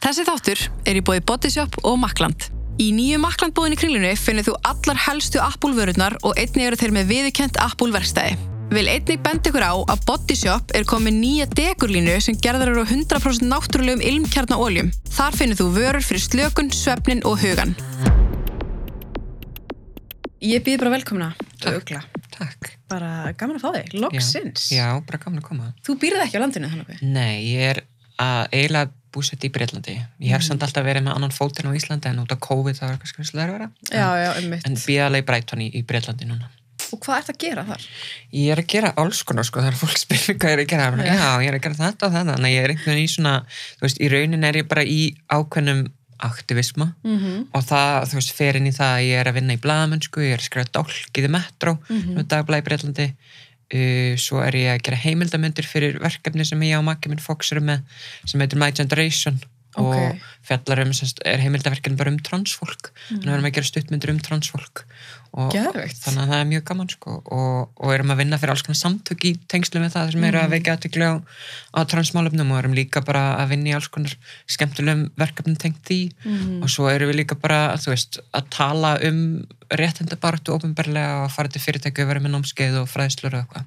Þessi þáttur er í bóði Bodyshop og Makland. Í nýju Makland bóðinni kringlunni finnir þú allar helstu Apple vörurnar og einnig eru þeir með viðkjönt Apple verkstæði. Vil einnig benda ykkur á að Bodyshop er komið nýja dekurlínu sem gerðar eru á 100% náttúrulegum ilmkjarnaóljum. Þar finnir þú vörur fyrir slökun, svefnin og hugan. Ég býð bara velkomna, Ugla. Takk. Bara gaman að fá þig, loksins. Já, já, bara gaman að koma. Þú býrð ekki á landinu þannig. Nei, ég er að eiginlega búsett í Breitlandi. Ég hef Mm. samt alltaf verið með annan fótinn á Íslandi en út af COVID það var kannski svolítið að vera. Já, já, um mitt. En bíðalega í Breiton í, í Breitlandi núna. Og hvað ert að gera þar? Ég er að gera alls konar sko, það er fólk mig hvað ég er að gera. Já. Já. já, ég er að gera þetta og þetta. Þannig að ég er einhvern veginn í svona, þú veist, í raunin er ég bara í ákveðnum aktivisma Mm -hmm. og það, þú veist, fer inn í það að ég er að vinna í blaðamennsku, ég er að skrifa dálkiði metro, mm. -hmm. Uh, svo er ég að gera heimildamundir fyrir verkefni sem ég og makki minn Fox eru með, sem heitir My Generation Ok. og fjallar um, semst, er heimildaverkefni bara um transfólk þannig að við erum að gera stuttmyndir um transfólk og, Geðveikt. þannig að það er mjög gaman sko, og, og erum að vinna fyrir alls konar samtök í tengslu með það sem eru að veikja aðtökli á, á transmálefnum og erum líka bara að vinna í alls konar skemmtilegum verkefnum tengt því Mhm. og svo erum við líka bara veist, að tala um réttindabartu ofinbarlega og að fara til fyrirtæki og vera með námskeið og fræðslur og eitthvað.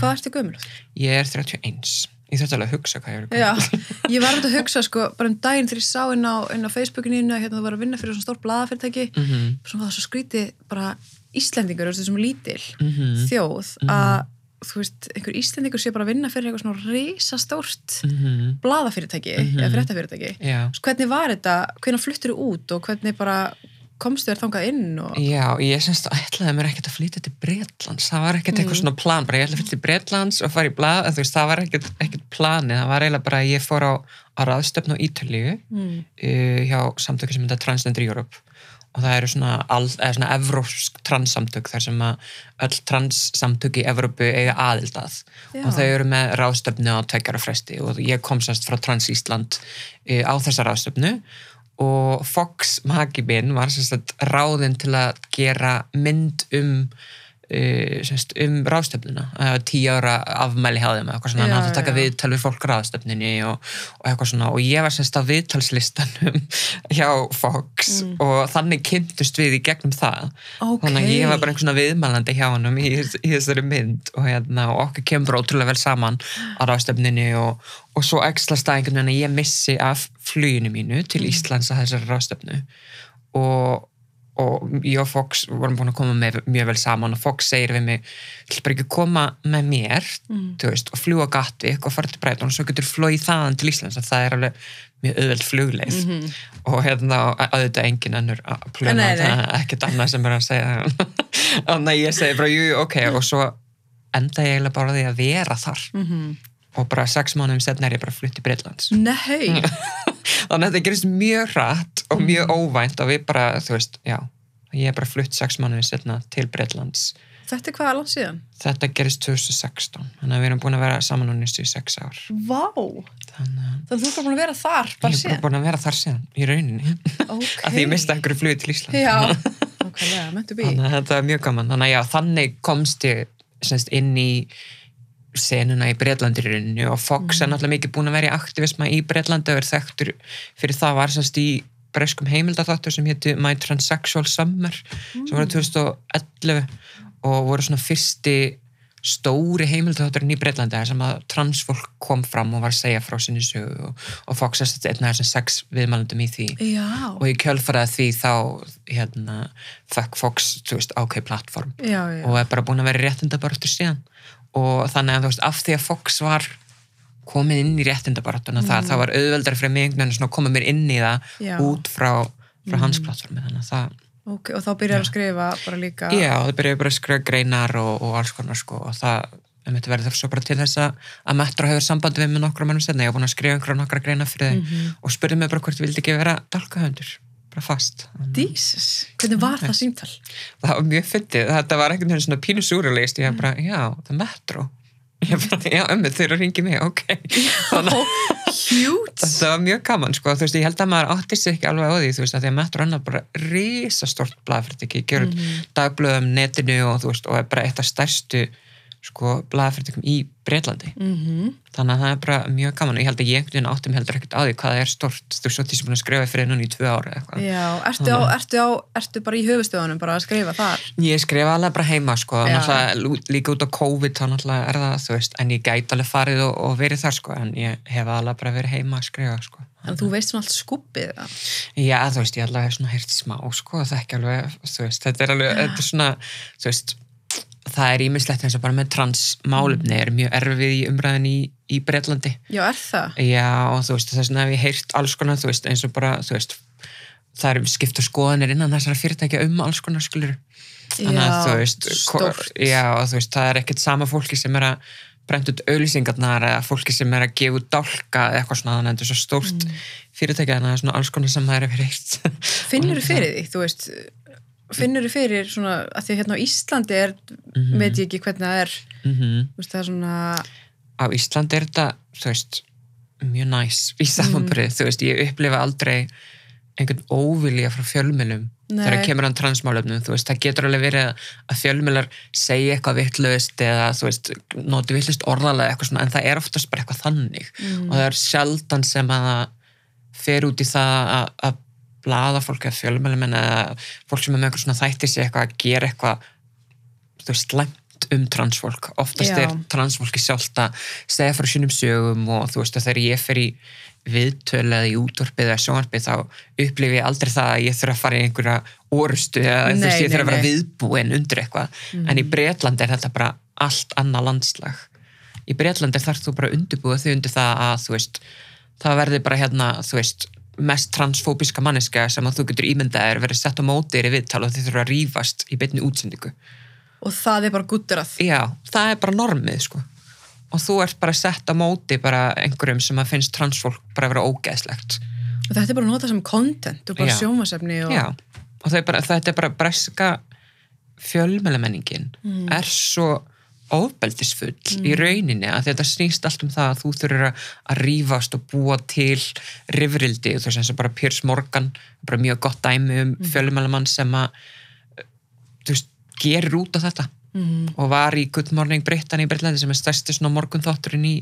Hvað ertu gömul? Ég er 31. Ég þurfti alveg að hugsa hvað ég er Já, ég var að hugsa sko, bara um daginn þegar ég sá inn á, inn á Facebookinu að hérna þú var að vinna fyrir svona stór blaðafyrirtæki mm -hmm. það var svo skrítið bara Íslendingur, þessum lítil Mhm. þjóð að þú veist, einhver Íslendingur sé bara að vinna fyrir eitthvað svona risastórt Mhm. blaðafyrirtæki Mhm. eða fréttafyrirtæki Já. hvernig var þetta, hvernig fluttur þú út og hvernig bara komstu þér þangað inn og Já, ég semst ætlaði mér ekkert að flytja til Bretlands, það var ekkert eitthvað svona plan, bara ég ætlaði að flytja til Bretlands og fara í blað, veist, það var ekkert, ekkert planið, það var eiginlega bara að ég fór á, á ráðstöfn á Ítalíu mm. uh, hjá samtöku sem þetta Transgender Europe. Og það eru svona, svona evrópsk transsamtök þar sem að öll transsamtök í Evrópu eiga aðild að. Já. og þau eru með ráðstöfnu á tveggjara fresti og ég kom semst frá Trans Ísland uh, á þessa ráðstöfnu og Fox Magibin var semst að ráðin til að gera mynd um semst, um ráðstöfnuna tíu ára afmæli hjá þeim eitthvað svona, hann átti að taka viðtal við fólk ráðstöfninni og, og eitthvað svona og ég var semst á viðtalslistanum hjá Fox Mm. og þannig kynntust við í gegnum það Ok. þannig að ég var bara einhvern svona viðmælandi hjá honum í, í þessari mynd og, hérna, og okkur kemur ótrúlega vel saman á ráðstöfninni og, og svo einhvern veginn að ég missi af fluginu mínu til Mm. Íslands að þessari ráðstöfnu og og ég og Fox vorum búin að koma með mjög vel saman og Fox segir við mig vil bara ekki koma með mér? Mm. þú veist, og fljúa Gatvík og fara til Breiton og svo getur flóið þaðan til Íslands að það er alveg mjög auðveld flugleið. Mhm. og hérna að auðvitað engin önnur að plöna það er ekkert annað sem er að segja. Þannig að ég segi bara jú, ok. Og svo enda ég eiginlega bara því að vera þar. Mm og bara sex mánuðum setna er ég bara flutt til Breitlands Nei, þannig að þetta gerist mjög rætt og mjög óvænt og við bara, þú veist, já ég er bara flutt sex mánuðum setna til Breitlands þetta er hvað langt síðan? þetta gerist 2016 þannig að við erum búin að vera saman og nýstu í sex ár. Vá, þannig að þú er bara búin að vera þar ég bara er bara síðan? búin að vera þar síðan í rauninni. Ok, að því ég mista einhverju flugið til Ísland Já, okkarlega, mentu bí þannig að þetta er mjög gaman. Þannig að já, þannig komst ég semst, inn í senuna í Breitlandirinnu og Fox er náttúrulega mikið búin að vera í aktivisma í Breitlandi og er þekktur fyrir það var semst í breskum heimildaþáttur sem héti My Transsexual Summer sem var 2011 og voru svona fyrsti stóri heimildaþátturinn í Breitlandi sem að transfólk kom fram og var að segja frá sinni sögu og, og Fox er þetta einn af þessum sex viðmælandum í því. Já, og í kjölfaraði því þá hérna, fekk Fox ákveð plattform já, já. og er bara búin að vera réttindabaratu síðan og þannig að þú veist, af því að Fox var komið inn í réttindabaratuna mm. það, það var auðveldar fyrir mig einhvern veginn að koma mér inn í það Já. út frá, frá hans plattformi þannig að það, Ok, og þá byrjar að skrifa bara líka já, það byrjaði bara að skrifa greinar og, og alls konar sko og það um þetta verður svo bara til þess að að Metro hefur sambandi við með nokkra mannum setna ég var búin að skrifa einhverja nokkra greinar fyrir þau Mhm. og spurði mig bara hvort ég vildi ekki vera dálkahöndur bara fast. Jesus, hvernig var það símtal? það var mjög fyndið, þetta var veginn svona pínu súralist, ég var bara, já, það er metro. Ég bara, já, ömmu, þau eru að ringi mig, ok. Þannig það var mjög gaman, sko, þú veist, ég held að maður átti sig ekki alveg á því, þú veist, að því að metro annað bara risastort blaðfyrirtæki, gerur mm -hmm. dagblöðum netinu og þú veist, og er bara eitt af stærstu sko blaðafyrirtökum í Breitlandi mm þannig að það er bara mjög gaman og ég held að ég einhvern veginn áttum heldur ekkert á því hvað það er stort þú svo búin að skrifa fyrir núna í tvö ára eitthvað. Já, ertu, á, ertu, á, ertu bara í höfustöðunum bara að skrifa þar? Ég skrifa alveg bara heima sko, líka út á COVID þá náttúrulega er það, veist, en ég gæti alveg farið og, og verið þar sko, en ég hef alveg bara verið heima að skrifa sko. En þú veist svona allt skubbið það. Já, þú veist, ég alveg hef svona heyrt smá sko, það ekki alveg, þú veist, þetta er alveg, þetta er svona, þú veist, það er ímislegt eins og bara með transmálefni er mjög erfið í umræðin í, í Bretlandi. Já, er það? Já, og þú veist, þess vegna hef ég heyrt alls konar, þú veist, eins og bara, þú veist, það er skipta skoðanir innan þessara fyrirtækja um alls konar skulur. Þannig að þú veist, stórt. já, og þú veist, það er ekkert sama fólki sem er að brenda út auðlýsingarnar eða fólki sem er að gefa út dálka eða eitthvað svona, þannig að þetta er svo stórt mm. fyrirtækja, þannig að það er svona alls konar sem það er að heyrt. Finnur þú fyrir því, þú veist, finnur þú fyrir svona, að því hérna á Íslandi er, veit ég ekki hvernig það er, mm þú veist, það er svona, Á Íslandi er þetta, þú veist, mjög næs í samanbyrði, þú veist, ég upplifa aldrei einhvern óvilja frá fjölmjölum þegar kemur hann transmálefnum, þú veist, það getur alveg verið að- fjölmjölar segja eitthvað vittlaust eða, þú veist, noti vittlaust orðalega eitthvað svona, en það er oftast bara eitthvað þannig. Og það er sjaldan sem að fer út í það að, að blaða fólk eða fjölmjölum eða fólk sem er með eitthvað svona þætti sig eitthvað að gera eitthvað þú veist, slæmt um transfólk. Oftast Já. er transfólki sjálft að segja frá sínum sögum og þú veist að þegar ég fer í viðtölu eða í útvarpið eða sjónvarpið þá upplifi ég aldrei það að ég þurfa að fara í einhverja orustu eða þú veist ég þurfa að vera viðbúin undir eitthvað. En í Breitlandi er þetta bara allt annað landslag. Í Breitlandi þarf þú bara að undirbúa þau undir það að þú veist það verði bara hérna þú veist mest transfóbiska manneska sem að þú getur ímyndaðir verið sett á mótir í viðtal og þið þurfa að rífast í beinni útsendingu. Og það er bara guttur að, Já, það er bara normið sko. Og þú ert bara sett á móti bara einhverjum sem að finnst transfólk bara að vera ógeðslegt. Og þetta er bara að nota sem content og bara sjómasefni og, Já, og er bara, þetta er bara breska fjölmjölamenningin Mm. er svo ofbeldisfull í rauninni að þetta snýst allt um það að þú þurfur að, að rífast og búa til rifrildi, þú veist eins og bara Piers Morgan, bara mjög gott dæmi um mm. fjölmjölamann sem að þú veist, gerir út á þetta mm, og var í Good Morning Britain í Breitlandi sem er stærsti svona morgunþátturinn í,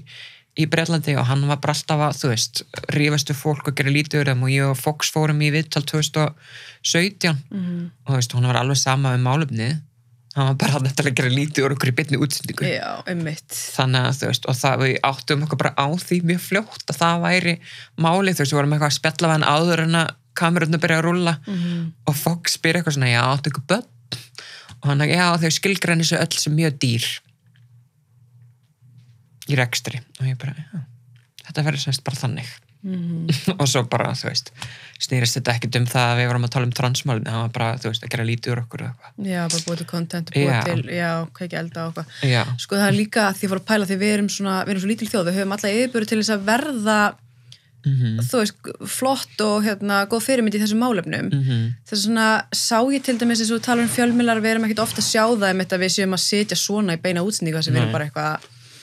í Breitlandi og hann var bara alltaf að, þú veist, rífastu fólk og gera lítið þeim og ég og Fox fórum í viðtal 2017 mm, og þú veist, hún var alveg sama um málefnið hann var bara að gera lítið úr okkur í bytni útsendingu. Já, þannig að þú veist, og það við áttum okkur bara á því mjög fljótt að það væri málið, þú veist, við vorum eitthvað að spjalla við hann áður en að kamerunni byrja að rúlla. Mm, og Fox spyr eitthvað svona, já, áttu ykkur börn? Og hann, já, þau skilgræni svo öll sem mjög dýr. Í rekstri. Og ég bara, já, þetta verður semst bara þannig mm, og svo bara, þú veist, snýrist þetta ekkit um það að við vorum að tala um transmálin það var bara, þú veist, að gera lítið úr okkur og eitthvað. Já, bara búið til content og búið til, já, hvað ekki elda og eitthvað. Sko það er líka að því að fór að pæla því við erum svona, við erum svo lítil þjóð, við höfum alla yfirbyrðu til þess að verða mhm, þú veist, flott og hérna, góð fyrirmynd í þessum málefnum. Mhm. Þess að svona sá ég til dæmis eins og þú talar um fjölmiðlar við erum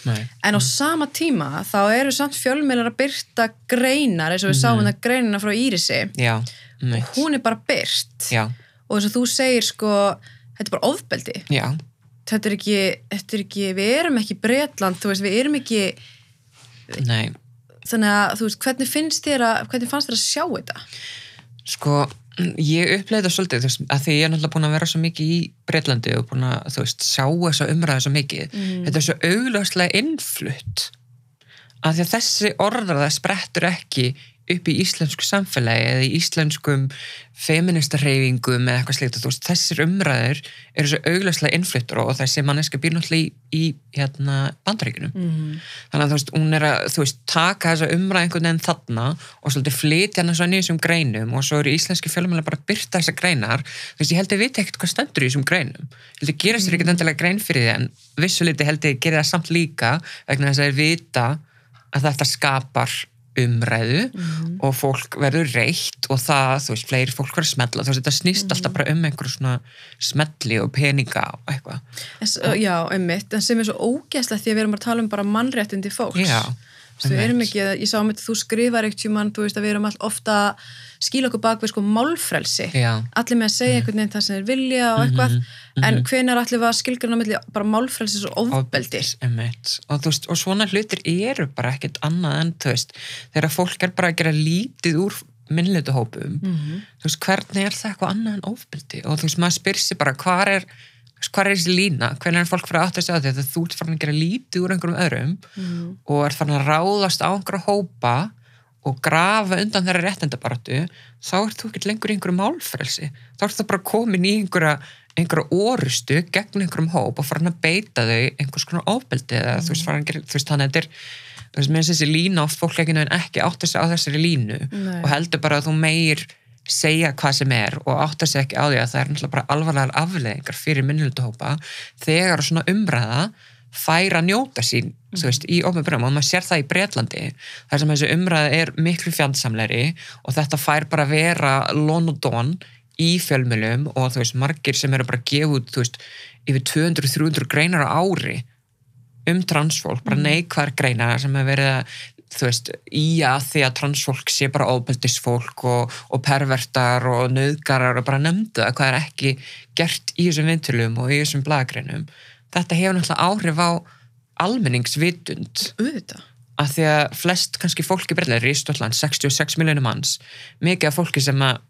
það Nei. en á sama tíma þá eru samt fjölmiðlar að byrta greinar eins og við sáum þetta greinina frá Írisi. Já, mitt hún er bara byrt já, og eins og þú segir sko þetta er bara ofbeldi. Þetta er ekki, þetta er ekki við erum ekki Bretland, þú veist, við erum ekki nei. Þannig að þú veist, hvernig finnst þér að hvernig fannst þér að sjá þetta? sko, ég uppleiði það svolítið að því ég er náttúrulega búin að vera svo mikið í Breitlandi og búin að, veist, sjá þessa umræðu svo mikið, þetta er svo augljóslega innflutt. Að að þessi orðraða sprettur ekki upp í íslensku samfélagi eða í íslenskum feministarreyfingum eða eitthvað slíkt, veist, þessir umræður eru svo augljóslega innfluttur og þessi manneska býr náttúrulega í, í hérna, bandaríkunum Mm. þannig að þú veist, hún er að veist, taka þessa umræð einhvern veginn þarna og svolítið flytja hana svo í þessum greinum og svo eru íslenski fjölumæla bara að byrta þessar greinar. Þú veist, ég held að ég veit ekkert hvað stendur í þessum greinum. Ég held að gerast þér ekkert endilega grein fyrir því en vissuliti held ég að gera það samt líka vegna þess að þeir vita að þetta skapar umræðu og fólk verður reitt og það, þú veist, fleiri fólk verður smetla þú veist, þetta snýst alltaf bara um einhverju svona smetli og peninga og eitthvað. En Já, einmitt, en sem er svo ógæslegt því að við erum að tala um bara mannréttindi fólks. Já. Við erum ekki, ég sá um þetta, þú skrifar eitt tjúman, þú veist að við erum all ofta skýla okkur bak við sko málfrelsi. Já, Allir með að segja einhvern veginn það sem þeir vilja og eitthvað, Mhm, en mhm. hvenar allir við að skilgjörna milli bara málfrelsis og ofbeldi? Einmitt. Og, veist, og svona hlutir eru bara ekkert annað en veist, þegar fólk er bara að gera lítið úr minnleituhópum Mhm. þú veist, hvernig er það eitthvað annað en ofbeldi og þú veist, maður spyr sér bara hvað er hvað er þessi lína, hvernig er fólk fyrir að átta sig á því að þú ert farin að gera lítið úr einhverjum öðrum Mhm. og er farin að ráðast á einhverja hópa og grafa undan þeirra réttindabaratu þá ert þú ekki lengur í einhverju málfrelsi þá ert það bara komin í einhverja einhverja orustu gegn einhverjum hóp og farin að beita þau einhvers konar ofbeldi eða þú veist, farin að gera, þú veist, þannig að þetta er þú veist, með þessi lína oft fólk ekki nefn ekki átta sig á þessari línu Nei. og heldur bara að þú meir segja hvað sem er og átta sig ekki á því að það er náttúrulega bara alvarlegar afleðingar fyrir minnilduhópa þegar svona umræða fær að njóta sín þú veist, í ofnbjörnum og maður sér það í Bretlandi þar sem þessi umræða er miklu fjandsamleri og þetta fær bara vera London í fjölmjölum og þú veist, margir sem eru bara út, þú veist, yfir 200-300 greinar á ári um transfólk, bara neikvæðar greinar sem hefur verið að þú veist, í að því að transfólk sé bara óbeldisfólk og, og pervertar og nöðgarar og bara nefndu það hvað er ekki gert í þessum vintulum og í þessum blagagreinum þetta hefur náttúrulega áhrif á almenningsvitund. Auðvitað. að því að flest kannski fólki breyðlega í Ístöldland, 66 miljónum manns mikið af fólki sem að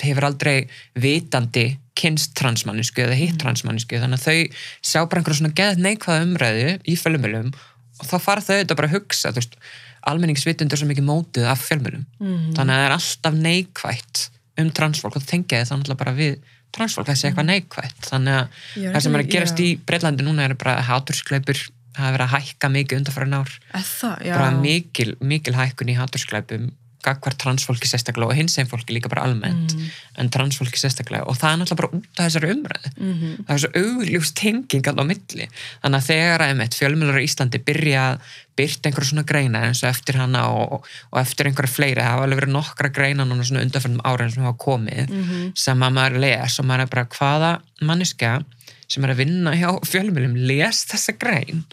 hefur aldrei vitandi kynst transmannisku eða hitt transmannisku þannig að þau sjá bara einhverja svona geðt neikvæða umræðu í fjölumölum og þá fara þau þetta bara að hugsa þú veist, almenningsvitund er svo mikið mótið af fjölmölum Mhm. þannig að það er alltaf neikvætt um transfólk og það tengja þið þannig bara við transfólk, þessi eitthvað neikvætt þannig að er það sem er ekki- að gerast já. í Breitlandi núna er bara haturskleipur það hefur verið að hækka mikið undanfæra ár það, já. bara mikil, mikil hækkun í haturskleipum gagvar transfólki sérstaklega og hins einn fólki líka bara almennt Mhm. en transfólki sérstaklega og það er náttúrulega bara út af þessari umræðu Mhm. það er svo augljúst tenging alltaf á milli þannig að þegar að einmitt fjölmjölar í Íslandi byrja að byrta einhverja svona greina eins og eftir hana og, og eftir einhverja fleiri, það hafa alveg verið nokkra greina núna svona undanfærnum árin sem hafa komið Mhm. sem að maður les og maður er bara hvaða manneska sem er að vinna hjá fjölmjölum les þessa grein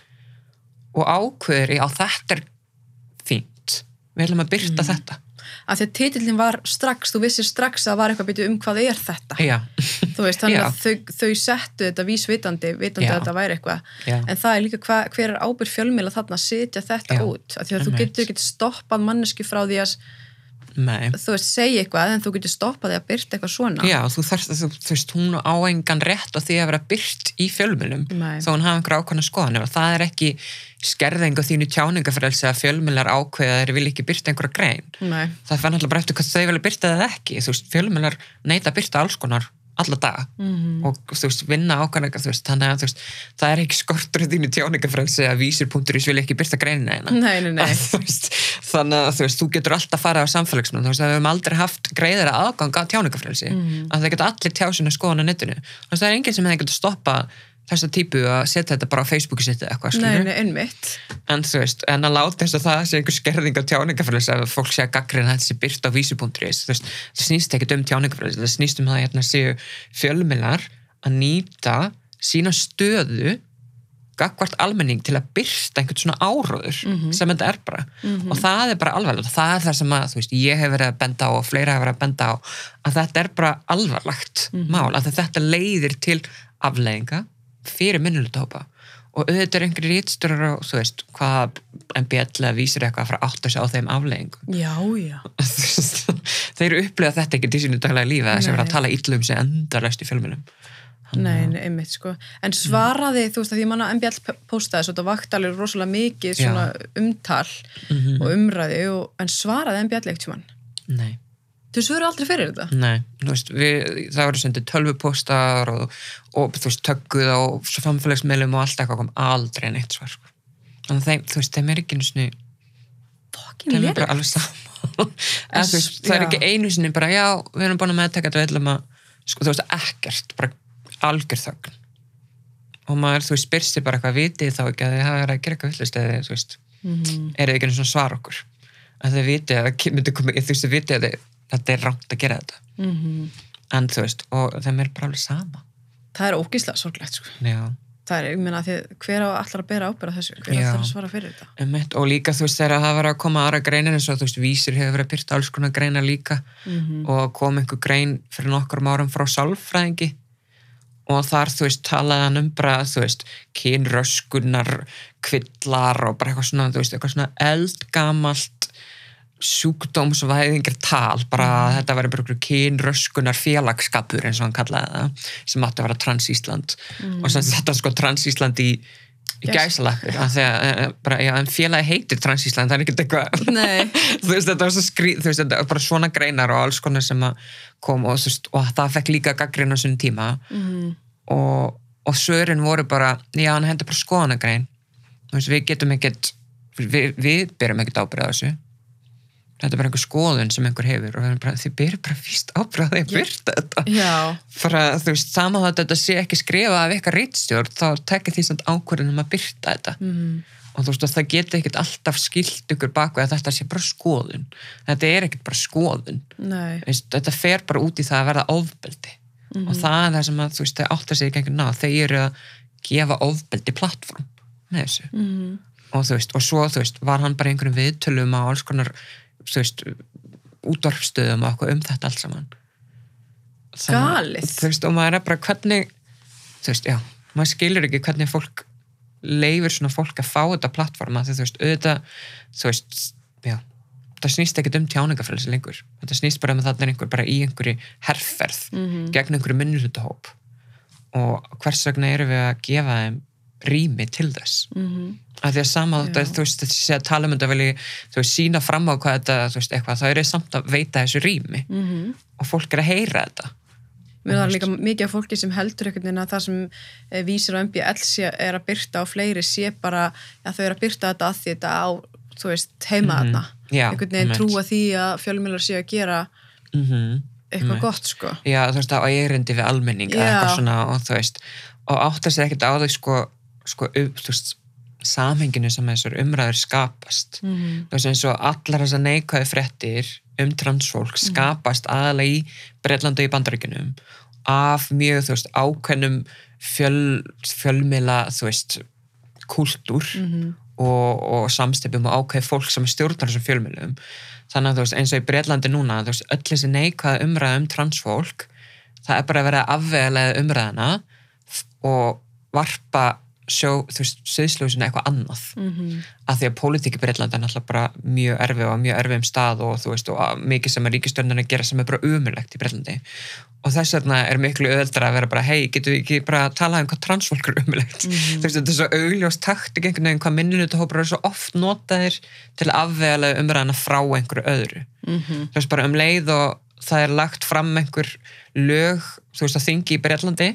og ákveður í á þetta er við ætlum að byrta Mhm. þetta Af því að titillin var strax, þú vissir strax að það var eitthvað byrju um hvað er þetta. já, Þú veist, þannig Já. að þau, þau settu þetta vísvitandi, vitandi Já. að þetta væri eitthvað. En það er líka hva, hver er ábyrð fjölmiðla þarna að setja þetta út. Af því að þú Einmitt. getur ekki stoppað mannesku frá því að, nei þú veist, segja eitthvað, en þú getur stoppað því að byrta eitthvað svona. Já, þú þarft að þú, þú veist, hún á engan rétt á því að vera byrt í fjölmjölum þó hún hafa einhver ákvæmna skoðanir og það er ekki skerðing á þínu tjáningafrelsi að fjölmjölar ákveða þeir vilja ekki byrta einhverja grein. Nei. Það fann alltaf bara eftir hvað þau vilja byrta það ekki. Þú veist, fjölmjölar neita að byrta alls konar alla daga Mhm. og þú veist, vinna ákvæmna þú veist, þannig að þú veist, það er ekki skortur í þínu tjáningafrelsi að vísir.is vilja ekki byrta greinina eina. Nei, nei, nei. Þú veist, þannig að þú veist, þú getur alltaf farið á samfélagsmiðlum, þú veist, að við höfum aldrei haft greiðara aðgang að tjáningafrelsi Mhm. að það geta allir tjá sinna skoðan á netinu þú veist, það er enginn sem hefði getið stoppa þessa típu að setja þetta bara á Facebooku sitt eða eitthvað, Nei, nei, einmitt. en þú veist, en að láta þess að það sé einhver skerðing á tjáningafrelsi ef fólk sé að gaggrina þetta sé byrt á veist, það snýst ekkert um tjáningafrelsi það snýst um það að hérna séu fjölmiðlar að nýta sína stöðu gagvart almenning til að byrsta einhvern svona áróður Mhm. sem þetta er bara Mhm. og það er bara alvarlegt það er það sem að, veist, ég hef verið að benda á og fleira hef verið að benda á að þetta er bara alvarlegt Mhm. mál að þetta leiðir til afleiðinga fyrir minnulutahópa og auðvitað er einhverjir rítstjórar og þú veist, hvað MBL eða vísir eitthvað að fara að átta sig á þeim afleiðingum Já, já. þeir upplifa þetta ekki til sínu daglega lífi að sem Nei. vera að tala illa um sig endalast í fjölmjölum Nei, nei, einmitt, sko. En svaraði, þú veist, að því manna MBL p- postaði þetta vakti alveg rosalega mikið Já. svona umtal mm og umræði, og, en svaraði MBL eitt tjóman. Nei, Þú svöru aldrei fyrir þetta? nei, veist við, það voru sendið tölvupostar og, og þú veist, tögguð á samfélagsmiðlum og allt eitthvað kom aldrei neitt svar sko. þannig að þeim, þú veist, þeim er ekki einu sinni Fokkin þeim er bara alveg saman en veist, það er ekki einu sinni bara, já, við erum búin að meðtaka þetta við ætlum að, sko, þú veist, ekkert bara algjör þögn og maður, þú veist, spyrst þér bara hvað vitið þá ekki að hafa verið að gera eitthvað villist eða, þú veist, Mhm. er þið ekki einu svona svar okkur að þið vitið að það þú veist, þið vitið að þið, þetta er rámt að gera þetta. Mhm. en þú veist, og þeim er bara alveg sama. Það er ógíslega sorglegt, sko. það er, ég meina, hver á allar að bera ábyrða þessu, hver allar að svara fyrir þetta? Einmitt, og líka þú veist þegar það var að koma aðra greinir eins og þú veist vísir hefur verið að byrta alls konar greinar líka. Mhm. og kom einhver grein fyrir nokkur árum frá sálfræðingi. Og þar þú veist talaði hann um bara þú veist kynröskunar kvillar og bara eitthvað svona þú veist eitthvað svona eldgamalt sjúkdómsvæðingar tal bara að þetta væri bara einhver kynröskunar félagskapur eins og hann kallaði það sem átti að vera Trans Ísland og sem þetta sko Trans Ísland í í Gæs- gæsalapur af því að eh, bara, já, en félagi heitir Trans Ísland það er ekkert eitthvað. Þú veist, þetta var svo skrý, þú veist, þetta var bara svona greinar og alls konar sem kom og, veist, og það fekk líka gaggrinn á svona tíma. Mhm. og, og svörin voru bara, já, hann hendur bara skoðanagrein. Við getum ekkert við, við berum ekkert ábyrða þessu þetta er bara einhver skoðun sem einhver hefur og bara, þið berum bara fyrst því að Já. byrta þetta. Að þú veist, sama þá þetta sé ekki skrifað af eitthvað rítstjórn, þá tekja því samt ákvörðin um að byrta þetta. Mhm. og þú veist að það geti ekkert alltaf skilt ykkur baku að þetta sé bara skoðun. Þetta er ekkert bara skoðun. Veist, þetta fer bara út í það að verða ofbeldi. Og það er það sem að þú veist þau áttar sig ekki einhvern ná, þau eru að gefa ofbeldi plattform með þessu. Mhm. og þú veist, og svo þú veist var hann bara einhverjum viðtölum á alls konar veist, útvarpstöðum og eitthvað um þetta allt saman Galið. þú veist, og maður er bara hvernig þú veist, já, maður skilur ekki hvernig fólk leifir svona fólk að fá þetta plattforma því þú veist, auðvitað þú veist, já það snýst ekkert um tjáningafrelsi lengur þetta snýst bara um að það er einhver bara í einhverju herferð Mhm. gegn einhverju minnulutahóp og hvers vegna erum við að gefa þeim rými til þess Mhm. að því að sama Já. þetta, þú veist, sé að tala um vilji, þú veist, sína fram á hvað þetta, þú veist, eitthvað, þá er það samt að veita þessu rými Mhm. og fólk er að heyra þetta Mér það er líka mikið af fólki sem heldur einhvern veginn að það sem eh, vísir á MBL sé, er að byrta á fleiri sé bara að þau eru að byrta þetta að því þetta á, þú veist, heima Mhm. þarna. Já, einhvern veginn trúa því að fjölmjölar séu að gera mm eitthvað gott, sko. Já, þú veist, á erindi við almenning og þú veist og áttar sér ekkert á þau sko, sko samhenginu sem þessar umræður skapast Mhm. þú veist, eins og allar þessar neikvæði fréttir um transfólk skapast aðalega í Breitlandi og í Bandaríkunum af mjög, þú veist, ákveðnum fjöl, fjölmila, þú veist, kúltúr Mhm. og, og samstipum og ákveð fólk sem stjórnar þessum fjölmjölum þannig að þú veist, eins og í Breitlandi núna þú veist, öll þessi neikvæða umræða um transfólk það er bara að vera að afvegalega umræðana og varpa sjó, þú veist, söðsljósinu eitthvað annað. Mhm. að því að pólitík í Breitlandi er náttúrulega bara mjög erfið og mjög erfið um stað og þú veist, og mikið sem að ríkistjörnuna gera sem er bara umurlegt í Breitlandi og þess vegna er miklu öðaldra að vera bara hei, getur við ekki bara að tala um hvað transfólk er umurlegt þú veist, þetta er svo augljós taktik einhvern veginn hvað minnilutahópar eru svo oft notaðir til að afvega umræðana frá einhverju öðru. Mhm. þú veist, bara um leið og það er lagt fram einhver lög, þú veist, að þingi í Breitlandi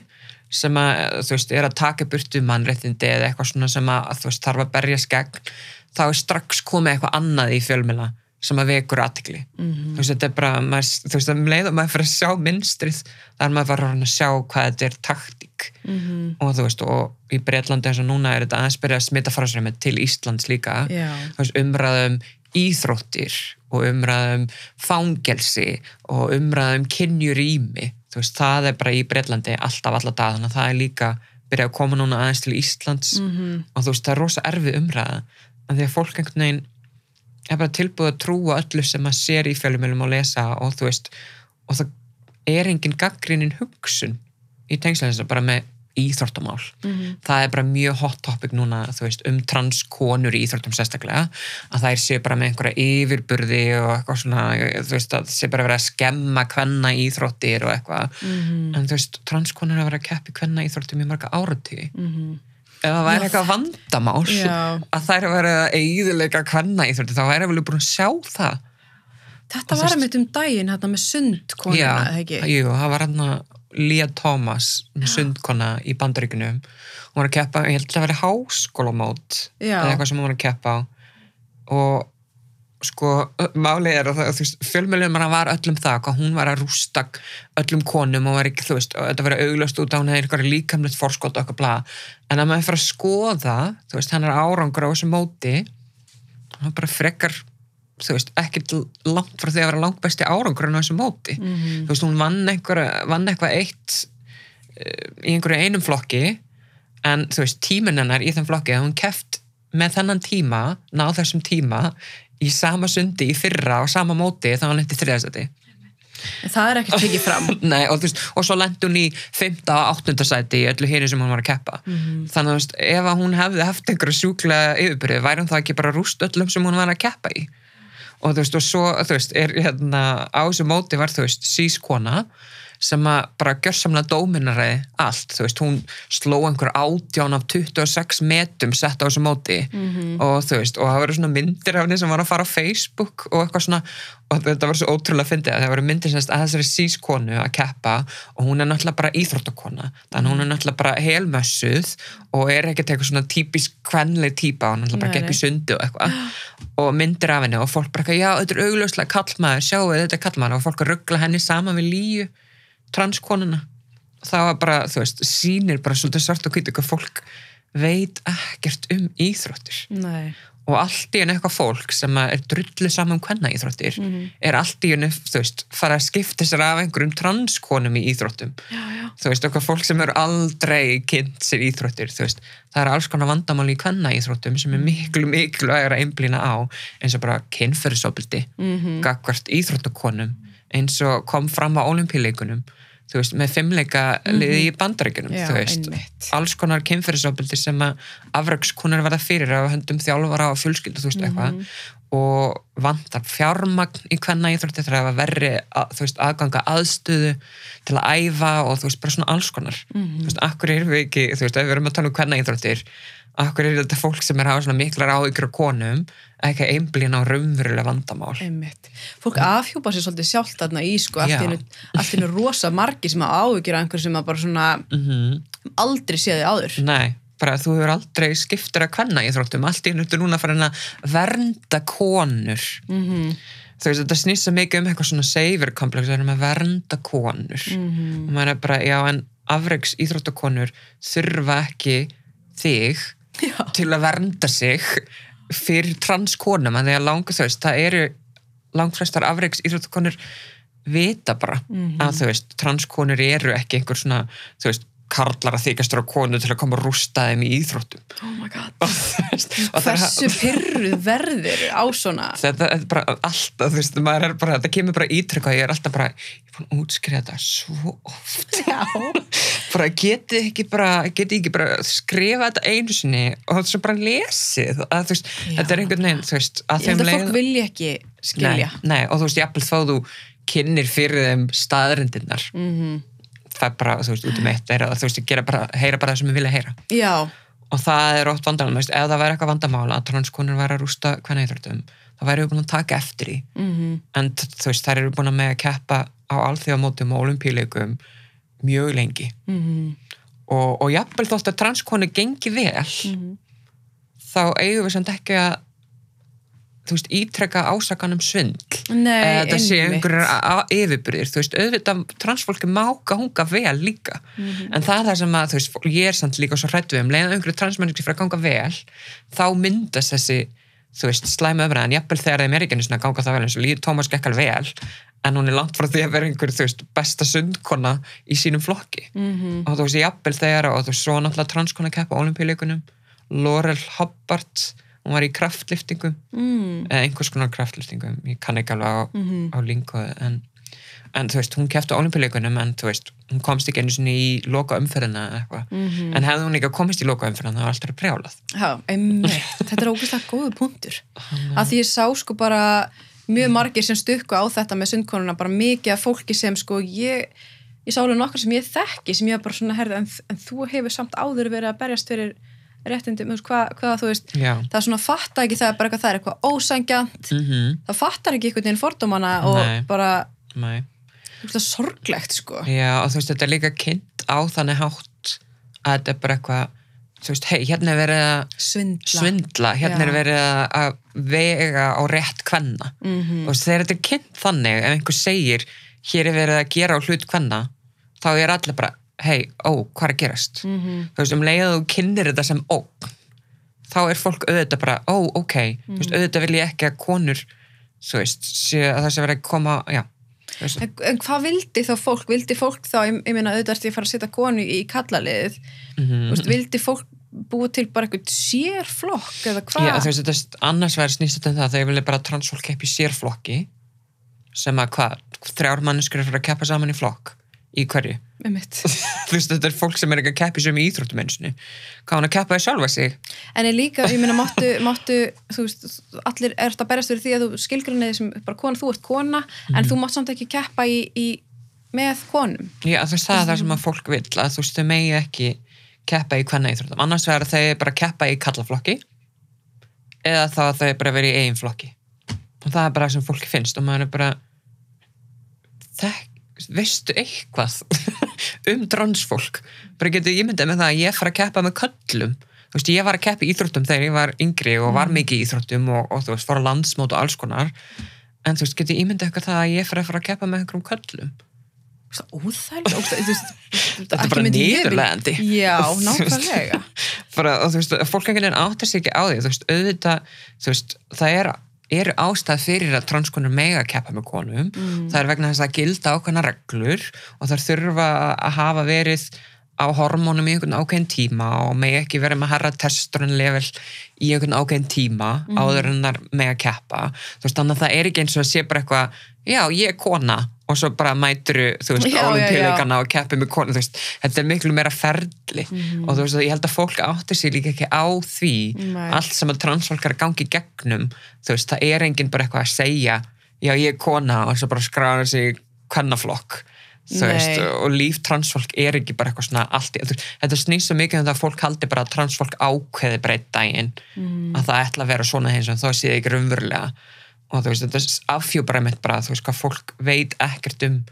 sem að, þú veist, er að taka burtu mannréttindi eða eitthvað svona sem að, þú veist, þarf að berja skegn, þá er strax komið eitthvað annað í fjölmila sem að vekur aðtikli. Mhm. Þú veist, þetta er bara, maður, þú veist, um leið og maður fyrir að sjá minnstrið, þar er maður bara að sjá hvað þetta er taktík Mhm. og þú veist, og í Breitlandi eins og núna er þetta aðeins byrjað að smita frásræmi til Íslands líka Já. þú veist, umræðum íþróttir og umræðum fangelsi og umræðum kynjurými, veist, það er bara í Breitlandi alltaf alla dag, þannig að það er líka byrjað að koma núna aðeins til Íslands. Mhm. og þú veist, það er rosa erfið umræða. En því að fólk einhvern veginn er bara tilbúið að trúa öllu sem maður sér í fjölumilum og lesa og þú veist og það er engin gaggrinin hugsun í tengslega þess að bara með íþróttamál Mhm. það er bara mjög hot topic núna þú veist, um transkonur í íþróttum sérstaklega að þær séu bara með einhverja yfirburði og eitthvað svona þú veist, að það sé bara verið að skemma kvenna íþróttir og eitthvað Mhm. en þú veist, transkonur hafa verið að keppi kvenna íþróttum í marga áratugi Mhm. ef það væri eitthvað vandamál Já. að þær hafa verið að eigðilega kvenna íþróttir þá væri vel búin að sjá það Þetta var þú einmitt um daginn hérna með sundkonuna, eða ekki? jú, það var hann Lia Thomas, sundkona í bandaríkunum hún var að keppa, ég held að það væri háskólamót eða eitthvað sem hún var að keppa á. Og sko, málið er að fjölmjölum var öllum það, hvað hún var að rústa öllum konum og var ekki, þú veist, þetta var auglast út á hún hefði eitthvað líkamlegt forskot og eitthvað bla, en að maður fyrir að skoða, þú veist, hann er árangur á þessu móti hann bara frekar þú veist, ekkert langt frá því að vera langt besti árangur á þessu móti Mhm. þú veist, hún vann, einhver, vann eitthvað eitt uh, í einhverju einum flokki en þú veist, tíminn hennar í þeim flokki hún keft með þennan tíma náð þessum tíma í sama sundi í fyrra og sama móti þá hann lendi þriðastæti En það er ekki tekið fram. Nei, og, veist, og svo lendi hún í 5. og 8. sæti í öllu hinu sem hún var að keppa Mhm. þannig að ef hún hefði haft einhverja sjúklega yfirbyrði, væri hún það ekki bara rúst öllum sem hún var að keppa í og þú veist, og svo, þú veist, er hérna á þessu móti var, þú veist, sískona sem að bara gjörsamlega dóminaraði allt, þú veist, hún sló einhver átján af 26 metum sett á þessu móti Mhm. og þú veist, og það voru svona myndir af henni sem var að fara á Facebook og eitthvað svona og þetta var svo ótrúlega fyndið að það voru myndir semst að þessari sískonu að keppa og hún er náttúrulega bara íþróttakona þannig hún er náttúrulega bara helmössuð og er ekkert eitthvað svona típisk kvenleg típa, hún er náttúrulega bara gekk í nei. sundi og eitthvað og myndir af henni og fólk bara, já, þetta er augljóslega kallmaður, sjáu þetta kallmaður og fólk ruggla henni saman við líu transkonuna það var bara, þú veist, sýnir bara svolítið svart og hvítu hvað fólk veit ekkert um íþróttir Nei. og allt í henni eitthvað fólk sem er drullu saman um hvenna íþróttir Mhm. er allt í henni, þú veist, fara að skipta sér af einhverjum transkonum í íþróttum Já, já. þú veist, eitthvað fólk sem eru aldrei kynnt sér íþróttir, þú veist það er alls konar vandamál í hvenna íþróttum sem er miklu, miklu að einblýna á eins og bara kynferðisofbildi Mhm. gagvart íþróttakonum eins og kom fram á olimpíuleikunum þú veist, með fimmleika liði í bandaríkunum, Mhm. Já, þú veist einmitt. alls konar kynferðisofbildi sem að afraugskunar verða fyrir á höndum þjálfara og fjölskyldu, þú veist, Mhm. eitthvað og vantar fjármagn í hvenna íþrótti þegar það verri að, þú veist, aðganga aðstöðu til að æfa og þú veist, bara svona alls konar Mhm. þú veist, akkur erum við ekki, þú veist, ef við erum að tala um hvenna íþróttir akkur er þetta fólk sem er að hafa svona miklar áhyggjur á konum ekki einblín á raunverulega vandamál? Einmitt. Fólk afhjúpa sér svolítið sjálft þarna í sko, allt í einu- allt í rosa margi sem að áhyggjur af einhver sem að bara svona mm aldrei séði áður. Nei, bara þú hefur aldrei skiptur að hvenna íþróttum, allt í einu ertu núna farin að vernda konur. Mm þú veist, þetta snýst svo mikið um eitthvað svona seifirkomplex, við erum að vernda konur. -hmm. og maður er bara, já, en afreiks íþróttakonur þurfa ekki þig Já. til að vernda sig fyrir transkonum, að því að langa þú veist, það eru langflestar afreiks íþróttakonur vita bara Mhm. að þú veist, transkonur eru ekki einhver svona, þú veist, karlar að þykastur á konu til að koma að rústa þeim í íþróttum. Oh my god. það er- Hversu pyrruð verður á svona þetta er bara alltaf, veist, maður er bara, þetta kemur bara ítrykkað, ég er alltaf bara, ég er búin að útskriða þetta svo oft, bara getið ekki bara, getið ekki bara skrifa þetta einu sinni og svo bara lesið, að veist, þetta er einhvern veginn, veist, að Ég held að fólk vilja ekki skilja. nei, nei, og þú veist, jafnvel þó þú kynnir fyrir þeim staðrindinnar, Mm það bara, þú veist, út um eitt, er að þú veist, gera bara, heyra bara það sem við vilja heyra. Já. Og það er oft vandamál, veist, ef það væri eitthvað vandamál að transkonur væri að rústa hvernig íþróttum, þá væri við búin að taka eftir í. Mm en t- þú veist, þær eru búin að með að keppa á alþjóðamótum og olimpíuleikum mjög lengi -hmm. og, og jafnvel þótt að transkonu gengi vel Mhm. þá eigum við samt ekki að þú veist, ítrekka ásakan um svindl Nei, eða þetta sé einmitt. einhverjur yfirbyrðir, þú veist, auðvitað transfólki máka hunga vel líka Mhm. en það er það sem að, þú veist, ég er samt líka svo hrætt við um, leiðan einhverju transmenninski fyrir að ganga vel, þá myndast þessi, þú veist, slæma öfraðan jafnvel þegar þeim er ekki að ganga það vel eins og líður Tómas gekk alveg vel, en hún er langt frá því að vera einhver, þú veist, besta sundkona í sínum flokki Mhm. og þú veist, jafnvel þegar, og þú veist, svo náttúrulega transkona að keppa á olimpíuleikunum Laurel Hubbard hún var í kraftliftingum Mm eða einhvers konar kraftliftingum, ég kann ekki alveg á, Mhm. á lingu en, en þú veist, hún kefti á olimpíuleikunum en þú veist, hún komst ekki einu sinni í loka umferðina eða eitthvað, Mhm. en hefði hún ekki komist í loka umferðina það var alltaf einmitt. Þetta er ógeðslega góðu punktur. Að því ég sá sko bara mjög margir sem stukku á þetta með sundkonuna, bara mikið af fólki sem sko ég, ég sá alveg nokkar sem ég þekki sem ég var bara svona herði, en, en þú hefur samt áður verið að berjast fyrir réttindi, með hvað, hvað þú veist, já, það svona fatta ekki það bara eitthvað, það er eitthvað ósangjant, mhm, það fattar ekki einhvern veginn fordómana og Nei. bara, nei sorglegt sko. já, og þú veist, þetta er líka kynnt á þannig hátt að þetta er bara eitthvað þú veist, hei, hérna er verið að Svindla. svindla, hérna Já. er verið að- vega á rétt kvenna Mm og þegar þetta er kynnt þannig ef einhver segir, hér er verið að gera á hlut kvenna, þá er allir bara hei, ó, hvað er að gerast -hmm. þú veist, um leið að þú kynir þetta sem ógn þá er fólk auðvitað bara ó, ok, þú veist, auðvitað vil ég ekki að konur þú veist, að það sé verið að koma já, En, en hvað vildi þá fólk? Vildi fólk þá, ég, ég meina auðvitað ertu að fara að setja konu í kallaliðið, Mhm. mm veist, vildi fólk búa til bara eitthvað sérflokk eða hvað? Já, þú veist, þetta er annars verður snýst þetta um það þegar vilja bara transfólk keppi sérflokki sem að hvað, þrjár manneskur er að keppa saman í flokk í hverju? Þú veist, þetta er fólk sem er ekki að keppi sem í íþróttum einsinu hvað hann að keppa í sjálfa sig? En er líka, ég meina, máttu, máttu þú veist, allir er þetta berast fyrir því að þú skilgrinniði sem bara kona, þú ert kona Mhm. en þú mátt samt ekki keppa í, í með konum. Já, þú veist, það er það sem að fólk vill að þú veist, þau megi ekki keppa í hvenna íþróttum annars verður þau bara að keppa í kallaflokki eða þá að þau bara verið í eigin flokki. Og það er bara það sem fólki finnst og maður er bara þekk, veistu eitthvað um transfólk? Bara getur ímyndað með það að ég fara að keppa með köllum. Þú veist, ég var að keppa í íþróttum þegar ég var yngri og var mikið í íþróttum og, og þú veist, fór að landsmót og alls konar. En þú veist, getur ímyndað eitthvað það að ég fara að fara að keppa með einhverjum köllum? Óþægilegt, Þetta er bara ég niðurlægjandi. Já, nákvæmlega. og þú veist, fólk veginn áttar sig ekki á því, þú veist, auðvitað þú veist, það er, eru ástæð fyrir að transkonur mega að keppa með konum. Það er vegna þess að gilda ákveðna reglur og það þurfa að hafa verið á hormónum í einhvern ákveðin tíma og mega ekki verið með herra testosterone level í einhvern ákveðin tíma áður en það mega að keppa. Þú veist, þannig að það er ekki eins og að sé bara eitthvað já, ég er kona og svo bara mæturu, þú veist, olimpíuleikana og keppi með konu, þú veist, þetta er miklu meira ferli Mhm. og þú veist, ég held að fólk átti sig líka ekki á því Nei. allt sem að transfólk að gangi gegnum þú veist, það er enginn bara eitthvað að segja já, ég er kona og svo bara skrána sig kvennaflokk þú Nei. veist, og líf transfólk er ekki bara eitthvað svona allt, í- þetta snýst svo mikið um það að fólk haldi bara að transfólk ákveði breytt daginn, Mm. að það ætla að vera svona eins og þó sé það ekki raunverulega og þú veist, þetta afhjú bara mitt bara, þú veist, hvað fólk veit ekkert um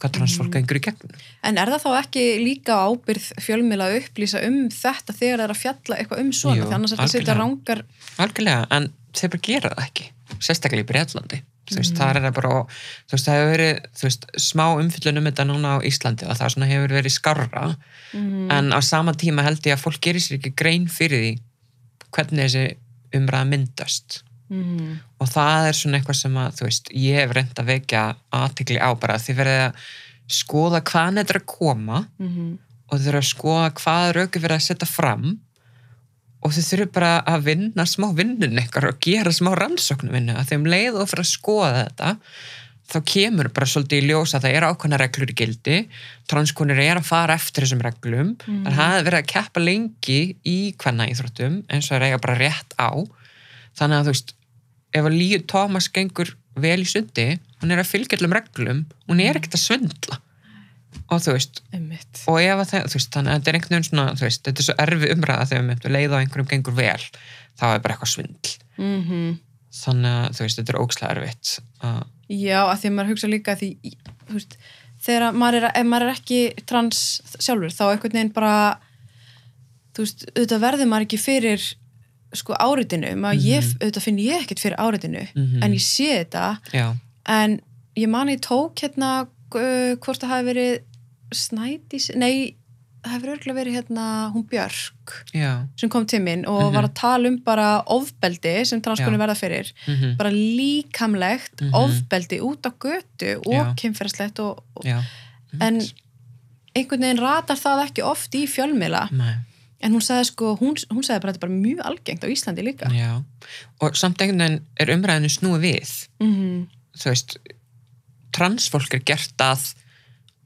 hvað transfólk Mm. gengur í gegnum En er það þá ekki líka ábyrð fjölmiðla að upplýsa um þetta þegar það er að fjalla eitthvað um svona? Annars er þetta að setja rángar... algjörlega, en þeir bara gera það ekki sérstaklega í Breitlandi þú veist, Mm. það er bara, þú veist, það hefur verið þú veist, smá umfyllun um þetta núna á Íslandi og það svona hefur verið skarra Mm. en á sama tíma held ég að fólk gerir sér ekki grein fyrir því hvernig þessi umræða myndast Mm. og það er svona eitthvað sem að, þú veist, ég hef reynd að vekja aðtikli á bara því verið að skoða hvaðan þetta er að koma Mm. og þau þurfa að skoða hvað rauki verið að setja fram og þau þurfa bara að vinna smá vinnun ykkar og gera smá rannsóknu vinnu að þeim leið og fyrir að skoða þetta þá kemur bara svolítið í ljós að það er ákveðna reglur í gildi transkonur er að fara eftir þessum reglum mm. en það er verið að keppa lengi í hvenna íþróttum eins og það er eiga bara rétt á þannig að þú veist ef að Líu Tómas gengur vel í sundi hún er að fylgja allum reglum hún er ekkert að svindla. Og þú veist Einmitt. og ef að það, þú veist, þannig að þetta er einhvern veginn svona, veist, þetta er svo erfi umræða þegar við myndum leið á einhverjum gengur vel þá er bara eitthvað svindl. Mm þannig að, þú veist, þetta er ógslega erfitt uh, Já, að því að maður hugsa líka því, þú veist, þegar maður er, maður er ekki trans sjálfur, þá einhvern veginn bara, þú veist, auðvitað verður maður ekki fyrir sko áritinu, maður ég, auðvitað finn ég ekkert fyrir áritinu, Mhm. en ég sé þetta, já, en ég man ég tók hérna, uh, hvort það hafi verið Snædís, nei, það hefur örgulega verið hérna hún Björk, já. sem kom til minn og Mhm. var að tala um bara ofbeldi sem transkonur Já. verða fyrir. Mm bara líkamlegt Mhm. ofbeldi út á götu og kynferðslegt og, og, en einhvern veginn ratar það ekki oft í fjölmiðla. Nei, en hún sagði sko, hún, hún sagði bara að þetta er bara mjög algengt á Íslandi líka. Já. Og samt einhvern veginn er umræðinu snúið við. Mm þú veist, transfólk er gert að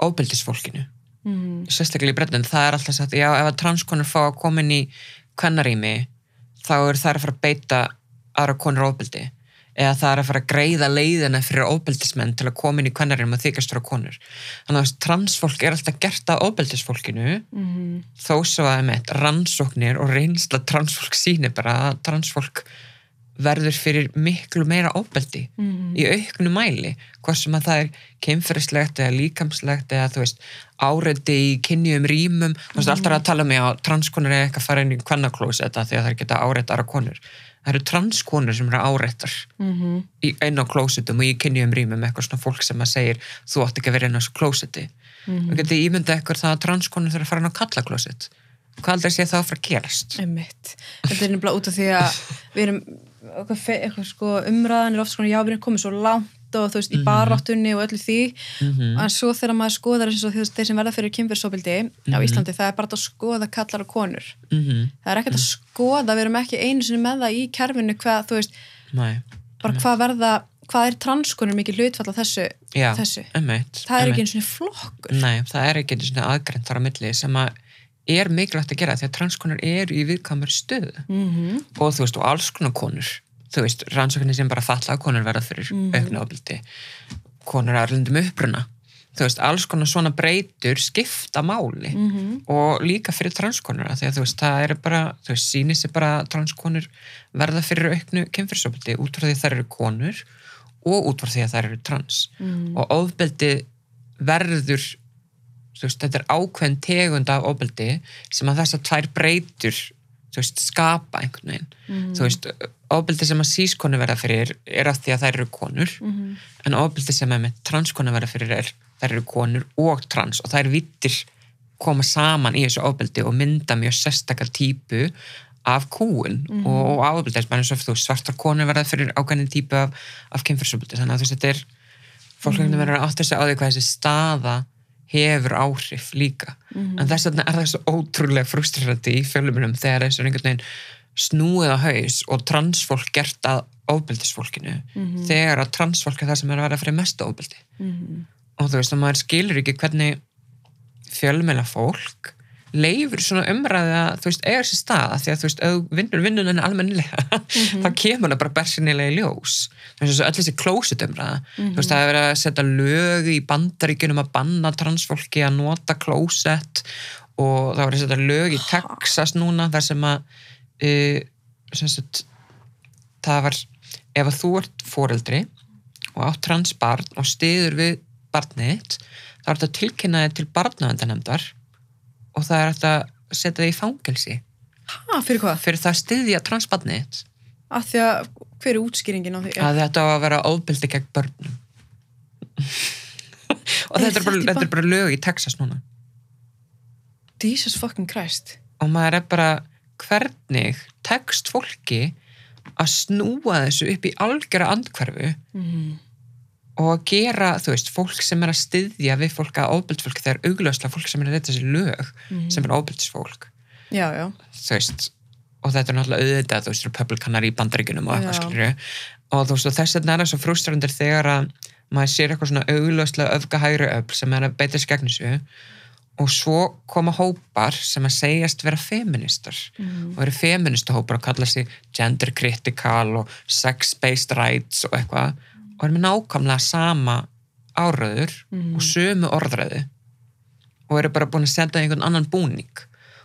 óbyldisfólkinu -hmm. sérstaklega í brettin, það er alltaf sagt já, ef að transkonur fá að koma inn í kvennarými, þá er það að fara að beita aðra konur óbyldi eða það er að fara að greiða leiðina fyrir óbyldismenn til að koma inn í kvennarými og þykast fyrir konur. Þannig að transfólk er alltaf gert að óbyldisfólkinu Mm þó svo að með rannsóknir og reynsla transfólk sýnir bara að transfólk verður fyrir miklu meira óbeldi -hmm. í auknu mæli hvað sem að það er kynferðislegt eða líkamslegt eða þú veist áreiti í kynjum rýmum þú veist alltaf að tala um já transkonur er eitthvað að fara inn í kvennaklóseta því að það geta áreitara konur það eru transkonur sem eru áreitar Mm í einn á klósetum og í kynjum rýmum eitthvað svona fólk sem að segir þú átt ekki að vera inn á þessu klóseti Mhm. og getið ímyndað eitthvað það að transkonur þurfa að fara inn á kallaklóset hvað aldrei sé það að fara að gerast Einmitt. Þetta er nefnilega út af því að við erum eitthvað, eitthvað sko, umræðan er oft sko, já, við erum komið svo langt og þú veist, í Mhm. baráttunni og öllu því Mhm. en svo þegar maður skoðar þú veist, þeir sem verða fyrir kynfyrsóbildi á Mhm. Íslandi, það er bara að skoða kallar og konur Mhm. það er ekkert að skoða, við erum ekki einu sinni með það í kerfinu hvað, þú veist, Nei, bara hvað verða hvað er transkonur mikið hlutfall af þessu, já, þessu. það er ekki einu sinni flokkur Nei, það er ekki svona aðgreint þar á milli sem að er mikilvægt að gera því að transkonur eru í viðkamur stöðu mm og þú veist, og alls konar konur þú veist, rannsóknir sem bara falla konur verða fyrir mm. Auknu ofbildi konur erlendum uppruna þú veist, alls konar svona breytur skipta máli -hmm. og líka fyrir transkonur af því að þú veist, það er bara, þú veist, sýnir sér bara að transkonur verða fyrir auknu kynfyrsofbildi út frá því að þær eru konur og út frá því að þær eru trans Mm. og ofbeldi verður þú veist, þetta er ákveðin tegund af ofbeldi sem að þessar tvær breytur veist, skapa einhvern veginn Mm. þú veist, ofbeldi sem að sískonu verða fyrir er af því að þær eru konur Mhm. en ofbeldi sem að með transkonu verða fyrir er þær eru konur og trans og þær vittir koma saman í þessu ofbeldi og mynda mjög sérstakar típu af kúun Mhm. og, og ofbeldi eins og eins og svartar konur verða fyrir ákveðin típu af, af kynfyrsofbeldi þannig að þú veist, þetta er fólk mm. verður að átta sig á því hvað þessi staða hefur áhrif líka Mhm. en þess vegna er það svo ótrúlega frustrerandi í fjölumilum þegar þessu er einhvern veginn snúið á haus og transfólk gert að ofbeldisfólkinu Mhm. þegar að transfólk er það sem er að vera fyrir mesta ofbeldi Mhm. og þú veist að maður skilur ekki hvernig fjölmela fólk leifur svona umræði að þú veist, eiga sér stað því að þú veist, ef vinnur vinnunum almennilega þá kemur það bara bersinnilega í ljós öll þessi closet umræða. Þú veist, það er verið að setja lög í bandaríkjunum að banna transfólki að nota closet og það var að setja lög í Texas núna þar sem að uh, sem sagt, það var ef að þú ert foreldri og átt transbarn og stiður við barnið þitt, þá er þetta að tilkynna þið til barnavendanemdar og það er að setja þið í fangelsi. Ha, fyrir hvað? fyrir það að styðja transbarnið þitt. Af því að, hver er útskýringin á því? að þetta á að vera ofbeldi gegn börnum og Er þetta er, bara, þetta er bara lög í Texas núna Jesus fucking Christ og maður er bara hvernig tekst fólki að snúa þessu upp í algjöra andhverfu mm. og að gera, þú veist, fólk sem er að styðja við fólk að ofbeldisfólk þegar augljóslega fólk sem er að reyta þessi lög Mhm. sem er já, þú veist, og þetta er náttúrulega auðvitað, þú veist, republikanar í bandaríkunum og eitthvað skilur og þú veist, og þess er það svo frústrandir þegar að maður sér eitthvað svona augljóslega öfgahægri öfl sem er að beita skegn þessu. Og svo koma hópar sem að segjast vera feministar mm. og eru feministu hópar og kalla sig gender critical og sex-based rights og eitthvað. Og eru með nákvæmlega sama áraður Mm. og sömu orðræðu. Og eru bara búin að setja einhvern annan búning.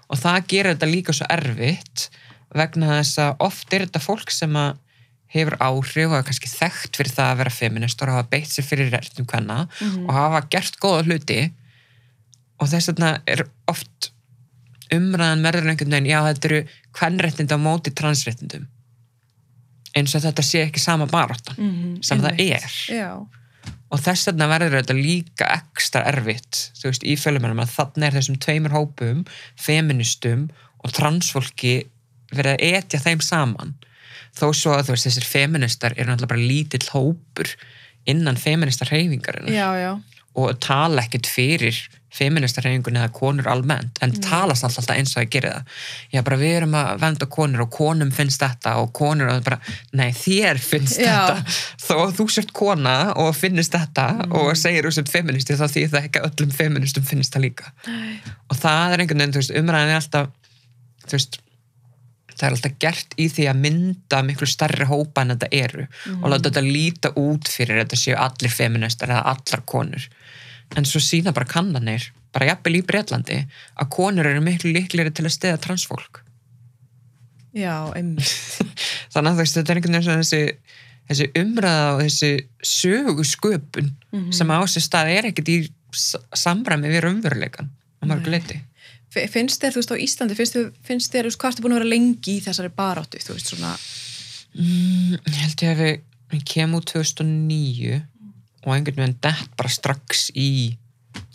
Og það gerir þetta líka svo erfitt vegna þess að oft er þetta fólk sem að hefur áhrif og er kannski þekkt fyrir það að vera feministar og hafa beitt sér fyrir réttum hvenna Mhm. og hafa gert góða hluti og þess vegna er oft umræðan verður einhvern veginn, já þetta eru hvernréttindi á móti transréttindum eins og þetta sé ekki sama baráttan Mm. sem það er já, og þess vegna verður þetta líka ekstra erfitt, þú veist, í fjölumennum að þannig er þessum tveimur hópum feministum og transfólki verið að etja þeim saman þó svo að þú veist, þessir feministar eru náttúrulega bara lítill hópur innan feministar já og tala ekkert fyrir feministarhefingun eða konur almennt en Mm. talast alltaf eins og að gera það já bara við erum að venda konur og konum finnst þetta og konur og bara nei þér finnst Já. þetta þó þú sért kona og finnst þetta Mm. og segir þú sért feministi þá því það ekki öllum feministum finnst það líka Nei. og það er einhvern veginn, þú veist, umræðin er alltaf þú veist það er alltaf gert í því að mynda miklu starri hópa en þetta eru Mm. og láta þetta líta út fyrir þetta séu allir feministar eða allar konur en svo sína bara kannanir bara jafnvel í Breitlandi að konur eru miklu líklegri til að stiða transfólk já, einmitt þannig að þetta er einhvern veginn þessi þessi umræða og þessi sögu sköpun Mhm. sem á sér stað er ekkert í samræmi við raunveruleikan á mörgu Nei. leiti Fi- finnst þér, þú veist, á Íslandi finnst þér, finnst þér, þú veist, hvað ertu búin að vera lengi í þessari baráttu, þú veist, svona Mm, held ég að við, kemum út 2009 og einhvern veginn dett bara strax í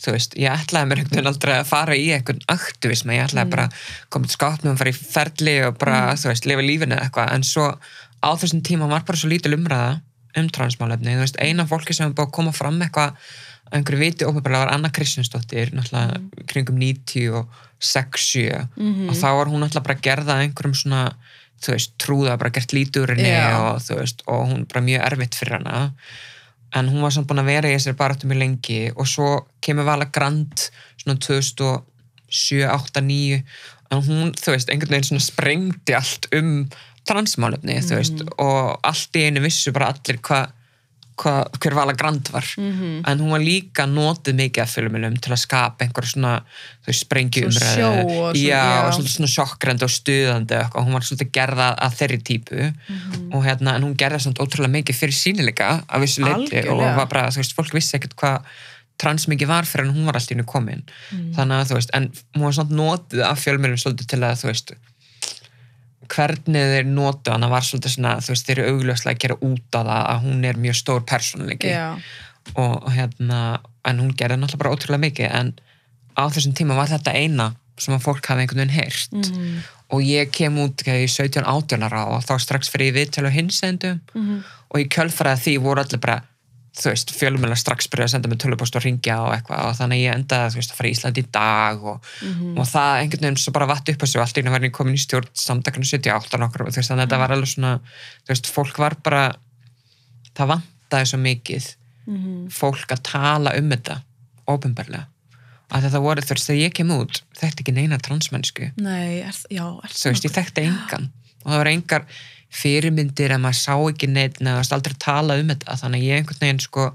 þú veist, ég ætlaði mér einhvern veginn aldrei að fara í einhvern aktivism ég ætlaði Mm. bara koma til skápnum fara í ferli og bara, þú veist, lifa lífinu eða eitthvað, en svo á þessum tíma var bara svo lítil umræða um transmálefni, þú veist, eina fólki sem er búið að koma fram eitthvað að einhverju viti ópebarlega var Anna Kristjánsdóttir náttúrulega Mm. kringum 96-7 Mhm. og þá var hún náttúrulega bara gerða einhverjum svona, þú veist, trúða bara gert henni Já. og þú veist og hún bara mjög erfitt fyrir hana en hún var samt búin að vera í þessari baráttu mjög lengi og svo kemur Vala Grand svona 2007, 8, 9 en hún, þú veist, einhvern veginn svona sprengdi allt um transmálefni, þú veist, og allt í einu vissu bara allir hvað hva, hver Vala Grand var. Mhm. en hún var líka notið mikið af fjölumilum til að skapa einhver svona þau sprengju Svona umræðu. sjó og svona- já, og svona sjokkrandi og stuðandi og hún var svolítið gerða að þeirri típu. Mhm. og hérna, en hún gerða samt ótrúlega mikið fyrir sínileika af þessu leiti og var bara, þú veist, fólk vissi ekkert hvað trans mikið var fyrir en hún var alltaf innu komin. Mhm. þannig að þú veist, en hún var samt notið af fjölmjölum svolítið til að þú veist hvernig þeir notu hana var svolítið svona, þú veist, þeir eru augljóslega að gera út á það að hún er mjög stór persónuleiki Já. og hérna, en hún gerði náttúrulega bara ótrúlega mikið en á þessum tíma var þetta eina sem að fólk hafi einhvern veginn heyrt Mhm. og ég kem út ég 17-18 ára og þá strax fyrir ég viðtölu á hinsendum Mhm. og í kjölfæraði því voru allir bara þú veist, fjölumjöla strax byrja að senda mig tölupost og ringja og eitthvað og þannig ég endaði þú veist, að fara í Ísland í dag og, Mhm. og það einhvern veginn svo bara vatt upp og allt í var ég komin í stjórn samtakana 78 nokkur, þú veist, þannig að þetta var alveg svona þú veist, fólk var bara það vantaði svo mikið Mhm. fólk að tala um þetta ópenbarlega að þetta voru, þú veist, þegar ég kem út þekkti ekki neina transmennsku Nei, er, já, er þú veist, ég þekkti engan og það voru engar fyrirmyndir en maður sá ekki neitt neða það aldrei tala um þetta þannig að ég einhvern veginn sko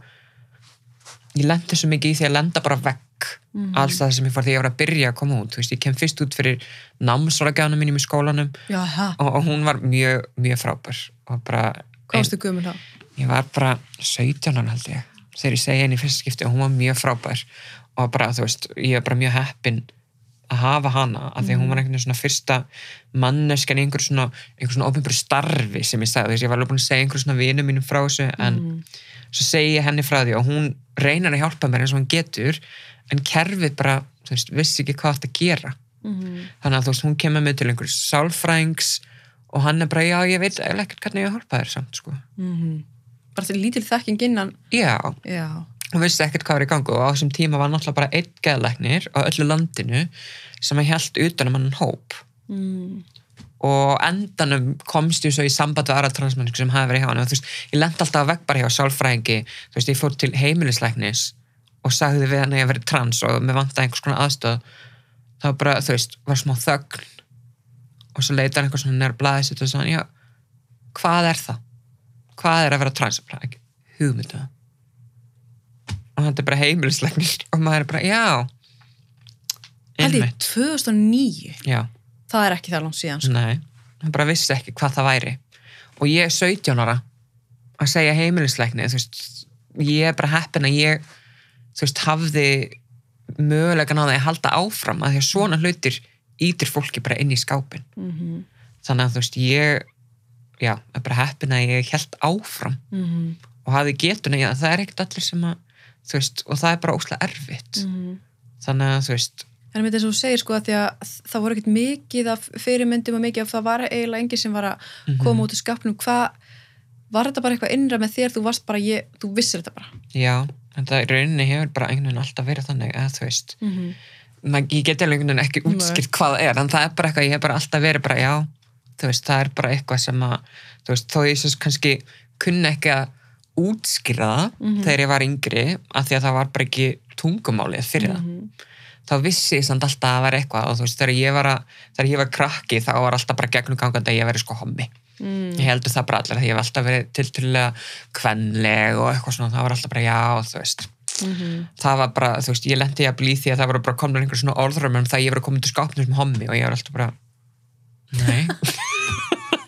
ég lendi svo mikið í því að lenda bara vekk Mhm. alls það sem ég fór því ég var að byrja að koma út þú veist, ég kem fyrst út fyrir námsrákjána mínum í skólanum og, og hún var mjög, mjög frábær og bara þá? ég var bara 17 ára held ég þegar ég segi henni í fyrsta skipti og hún var mjög frábær og bara þú veist ég er bara mjög heppin að hafa hana af því að hún var einhvern veginn svona fyrsta manneskan í einhver svona einhver svona ofinbjör starfi sem ég sagði þú veist ég var alveg búin að segja einhver svona vinum mínum frá þessu en Mhm. svo segi ég henni frá því og hún reynar að hjálpa mér eins og hún getur en kerfið bara þú veist vissi ekki hvað þetta að gera Mhm. þannig að þú veist hún kemur með til einhver sálfrængs og hann er bara já ég veit ekkert hvernig ég að hjálpa þér samt sko Mhm. Bara til lítil þekking innan. já Já. hún vissi ekkert hvað var í gangu og á þessum tíma var náttúrulega bara einn geðlæknir á öllu landinu sem að held utan um hann hóp Mm. og endanum komst ég svo í samband við aðra transmennsku sem hafi verið hjá hann og þú veist, ég lendi alltaf að vekk bara hjá sálfræðingi þú veist, ég fór til heimilislæknis og sagði við hann að ég verið trans og mér vantaði einhvers konar aðstöð þá bara, þú veist, var smá þögn og svo leitar einhvers svona nær blæði sitt og svona, já, hvað er það? Hvað er að vera trans? Bara, ekki, hugmyndu og hann er bara heimilislæknir og maður er bara, já Held ég einmitt, 2009. já Það er ekki það langt síðan. Sko. Nei, hann bara vissi ekki hvað það væri og ég er 17 ára að segja veist, ég er bara heppin að ég veist, hafði mögulegan á það að halda áfram að því að svona hlutir ítir fólki bara inn í skápin Mm þannig að þú veist, ég já, er bara heppin að ég held áfram -hmm. og hafði getuna, já, það er ekkert allir sem að veist, og það er bara óslega erfitt Mhm. þannig að þú veist En með þess að þú segir sko að því að það voru ekkert mikið af fyrirmyndum og mikið af það var eiginlega enginn sem var að Mhm. koma út í skapnum. Hvað, var þetta bara eitthvað innra með þér? Þú varst bara, ég, þú vissir þetta bara. já, en það í rauninni hefur bara einhvern veginn alltaf verið þannig að þú veist Mm -hmm. Man, ég get alveg einhvern veginn ekki útskilt hvað það er en það er bara eitthvað, ég hef bara alltaf verið bara já, þú veist, það er bara eitthvað sem að þú veist, þó ég svo kannski kunni ekki að útskýra það Mhm. þegar ég var yngri af því að það var bara ekki tungumálið fyrir það Mhm. þá vissi ég samt alltaf að það var eitthvað og þú veist, þegar ég var, að, þegar ég var krakki þá var alltaf bara gegnum gangandi að ég veri sko hommi Mm. ég heldur það bara allir að ég hef alltaf verið tilturlega kvenleg og eitthvað svona það var alltaf bara já, þú veist Mhm. það var bara, þú veist, ég lendi að blí því að það voru bara komin einhver svona orðrum um það að ég var að koma til skápnum sem hommi og ég var alltaf bara nei.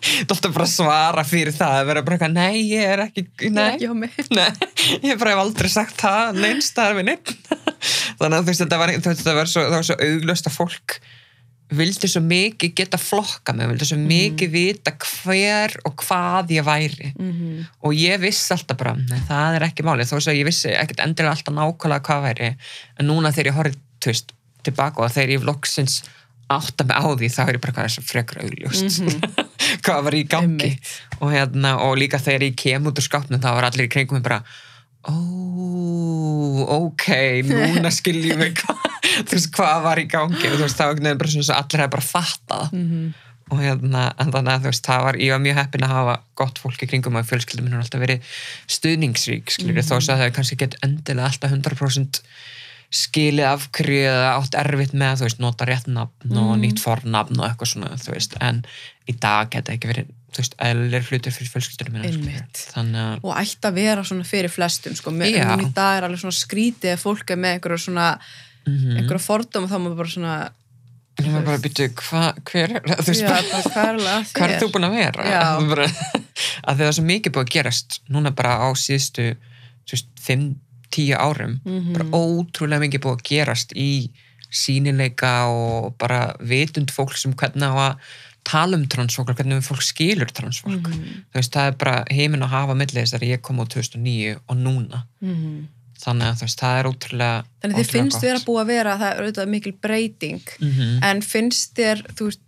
Það er alltaf bara að svara fyrir það að vera bara eitthvað, nei, ég er ekki Ég er nei, nei, ég bara hef aldrei sagt það neinstaðar við neitt þannig að þú veist, þetta var, þú veist, það var svo, það var svo auglöst að fólk vildi svo mikið geta flokka mig, vildi svo mikið vita hver og hvað ég væri. Mm og ég vissi alltaf bara, nei, það er ekki málið. Þó svo ég vissi ekkert endilega alltaf nákvæmlega hvað væri. En núna þegar ég horfði tvist tilbaka og þegar ég vlogsins átta mig á því þá er ég bara hvað þess að frekar augljóst. Hvað var í gangi. Og, hérna, og líka þegar ég kem út úr skápnum þá var allir í kringum mig bara ó, ok núna skiljum við veist, hvað var í gangi. Og þú veist, það var veginn bara svona svo allir hefði bara fattað. Mhm. og hérna, en þannig að þú veist, það var ég var mjög heppin að hafa gott fólk í kringum og fjölskyldum minn har alltaf verið stuðningsrík skilur, Mhm. þó svo að það kannski get endilega alltaf 100% skilið af hverju eða átt erfitt með þú veist, nota rétt nafn og Mhm. nýtt fornafn og eitthvað svona, þú veist, en í dag geta ekki verið, þú veist, eðlileg hlutur fyrir fjölskyldunum minna, þannig að og ætti að vera svona fyrir flestum sko. Já. núna í dag er alveg svona skrítið að fólk er með einhverja svona mm einhverja fordóma þá er maður bara svona ég var bara að bytja, hva, hver er þú veist, hvað er hvað þú búin að vera? Að það er svo mikið búið að gerast núna bara á síðustu þú veist, 5-10 árum Mhm. bara ótrúlega mikið búið að gerast í sínileika og bara vitund fólk sem hvernig á að tala um transfólk og hvernig fólk skilur transfólk Mhm. þú veist, það er bara heiminn að hafa milli þess að ég kom á 2009 og núna Mhm. þannig að veist, það er ótrúlega þannig þið finnst gott. vera búið að vera það er auðvitað mikil breyting Mhm. en finnst þér, þú veist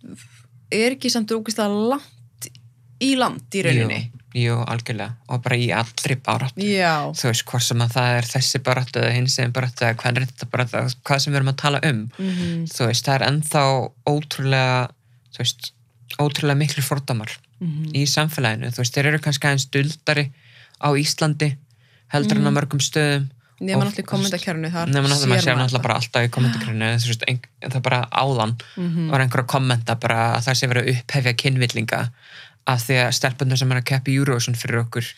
er ekki samt ógeðslega langt í land í rauninni jú, jú, algjörlega. Og bara í allri baráttu. Já, þú veist, hvort sem að það er þessi baráttu eða hins eginn baráttu eða hvernig þetta baráttu hvað sem við erum að tala um. Mhm. þú veist, það er ennþá ótrúlega þú veist, ótrúlega miklu fordamar Mhm. í samfélaginu, þú veist, þeir eru kannski aðeins duldari á Íslandi heldur en á mörgum stöðum. Og- náttúrulega í kommentarkerfinu nema náttúrulega maður sér náttúrulega bara alltaf í ein, það er bara áðan Mhm. var einhver að kommenta bara að það sé verið upphefja kynvillinga af því að stelpunir sem er að keppa í Eurovision fyrir okkur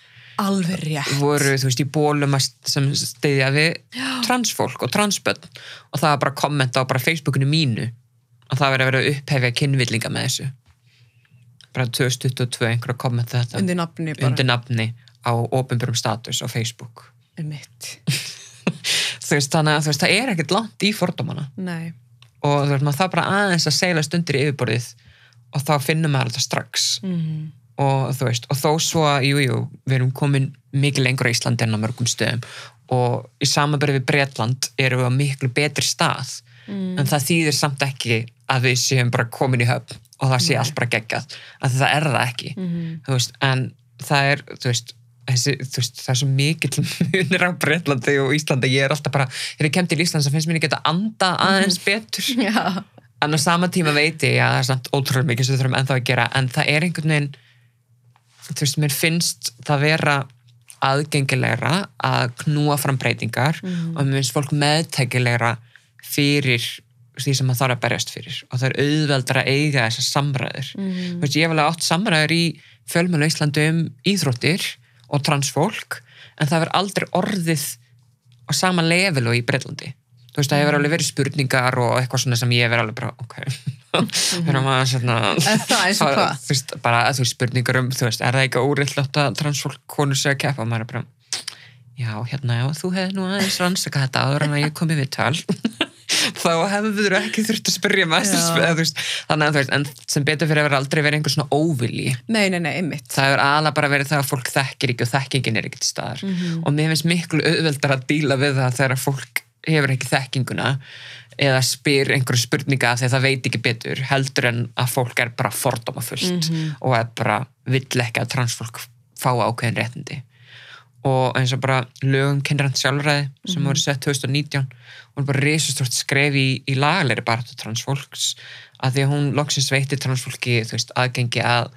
alveg rétt. voru, þú veist, í bólum sem stiðja við transfólk og transbönn og það var bara að kommenta á bara Facebookinu mínu að það verið að vera upphefja kynvillinga með þessu. Bara 2022 einhver að kommenta þetta. Undir nafni undir nafni á ofinbjörnum status á Facebook. Einmitt. þú veist, þannig að veist, það er ekkert langt í fordómana. Nei, og þú veist, það bara aðeins að segla stundir í yfirborðið og þá finnum maður þetta strax Mhm. og þú veist, og þó svo að jú, jú, við erum komin mikið lengur á Íslandi en á mörgum stöðum og í samanbyrði við Bretland erum við á miklu betri stað Mm. en það þýðir samt ekki að við séum bara komin í höfn og það sé Nei. allt bara geggjað, að það er það ekki Mhm. þú veist, en það er þú veist, þessi, veist, það er svo mikill munir á Bretlandi og Íslandi ég er alltaf bara, þegar ég kem til Ísland þá finnst mér ekki að anda aðeins betur já, en á sama tíma veit ég að það er samt ótrúlega mikið sem við þurfum ennþá að gera en það er einhvern veginn þú veist, mér finnst það vera aðgengilegra að knúa fram breytingar Mhm. og mér finnst fólk meðtækilegra fyrir því sem maður þarf að berjast fyrir og það er auðveldar að eiga þessar samræður Mhm. þú veist, ég hef alveg átt samræður í fjölmjölu Íslandi um íþróttir og transfólk en það verður aldrei orðið á sama level og í Breitlandi þú veist, það hefur alveg verið spurningar og eitthvað svona sem ég verið alveg bara, ok. Við að svona Er það eins og hvað? þú veist, bara þú veist, spurningar um, þú veist, er það ekki óreillátt að transfólk konur sig að keppa og maður er bara já, hérna, já, þú hefði nú aðeins rannsaka þetta áður en að ég kom í viðtal. Þá hefur þú ekki þurft að spyrja þessu veist, þannig að þú veist, en sem betur fyrir að vera aldrei verið einhver svona óvilji. Nei, nei, nei, einmitt. Það hefur aðalega bara verið það að fólk þekkir ekki og þekkingin er til staðar. Mhm. og mér finnst miklu auðveldar að díla við það þegar fólk hefur ekki þekkinguna eða spyr einhverju spurninga að það veit ekki betur heldur en að fólk er bara fordómafullt Mhm. og er bara vill ekki að transfólk fá ákveðin réttindi. Og eins og bara lögum kynrand sjálfræði sem voru sett 2019 hún er bara risastort skref í, í lagalegri baráttu transfólks að því að hún loksins veitti transfólki veist, aðgengi að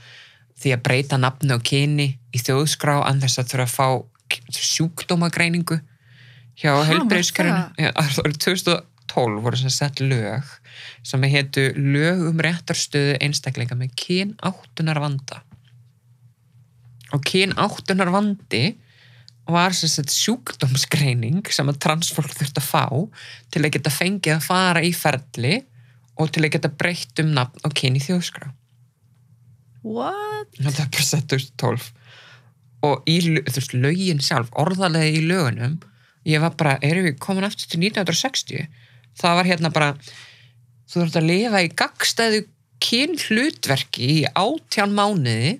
því að breyta nafni og kyni í þjóðskrá an þess að þurfa að fá sjúkdómagreiningu hjá það? Það voru 2012 voru sem sett lög sem hétu lög um réttarstöðu einstaklinga með kyn áttunar vanda og kyn áttunar vandi var sem sagt sjúkdómsgreining sem að transfólk þurft að fá til að geta fengið að fara í ferli og til að geta breytt um nafn og kyn í þjóðskrá what? þetta er bara sett 2012 og í þú veist, lögin sjálf orðalegi í lögunum ég var bara, erum við komin aftur til 1960 það var hérna bara þú þurft að lifa í gagstæðu kyn hlutverki í átján mánuði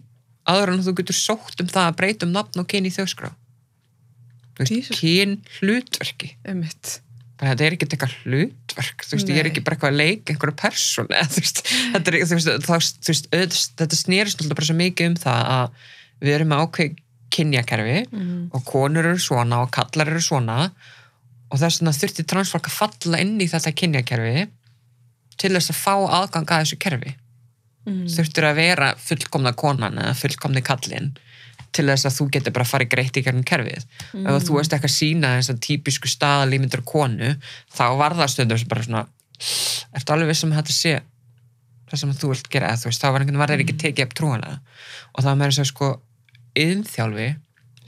aður en þú getur sótt um það að breyta um nafn og kyn í Jesus. kyn hlutverki einmitt. Bara þetta er ekki eitthvað hlutverk þú veist, ég er ekki bara eitthvað að leika einhverju veist, þetta þetta snerist alltaf bara svo mikið um það að við erum með ákveð kynjakerfi Mhm. og konur eru svona og kallar eru svona og þess vegna þurfti transfólk að falla inn í þetta kynjakerfi til þess að fá aðgang að þessu kerfi Mhm. þurftur að vera fullkomna konan eða fullkomni kallinn til þess að þú getur bara að fara greitt í gerðum kerfið Mhm. ef þú veist eitthvað sína þess að típisku staðalímyndur konu þá var það stundum sem bara svona ertu alveg vissum að þetta sé það sem þú vilt gera þú veist, þá var einhvern var þeir ekki tekið upp trúanlega og það var meira svo sko yðnþjálfi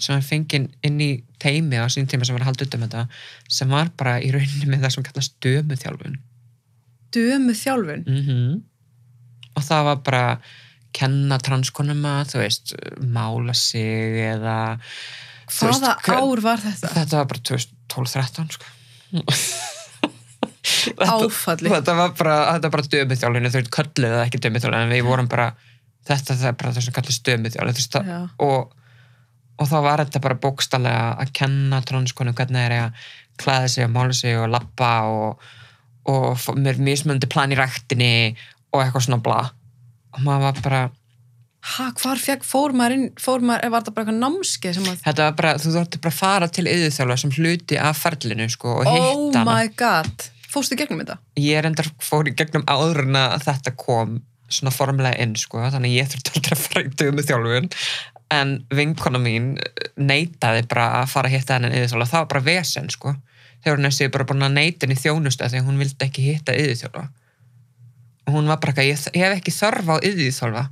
sem var fenginn inn í teimi á sín tíma sem var ut um þetta sem var bara í rauninni með það sem kallast dömuþjálfun Dömu þjálfun. mm og það var bara kenna transkonum að þú veist, mála sig eða þú veist, Hvaða hver- ár var þetta? þetta var bara 2012-13 sko Áfalli. þetta var bara, bara dömithjálfinu þau kölluðu það ekki dömithjálfinu en við vorum bara þetta það er bara það sem kallast dömithjálfinu Já. og, og þá var þetta bara bókstallega að kenna transkonum hvernig er að klæða sig og mála sig og lappa og, og með mismunandi plan í ræktinni og eitthvað svona bla og maður var bara, Ha, hvar fekk, fór maður inn, fór maður, var þetta bara eitthvað námskeið sem að, þetta var bara þú þurfti bara að fara til yðurþjálfa sem hluti af ferlinu sko og oh hitta hana my god, fórstu gegnum þetta? ég er endar fór í gegnum áður en að þetta kom svona formulega inn sko, þannig ég þurfti aldrei að fara í dömu þjálfun en vinkona mín neitaði bara að fara að hitta henni yðurþjálfa, það var bara vesen sko. Þegar hún er bara búin að neita henni í því að hún vildi ekki hitta yðurþjálfa og hún var bara eitthvað, ég, ég hef ekki þörf á yðurþjálfa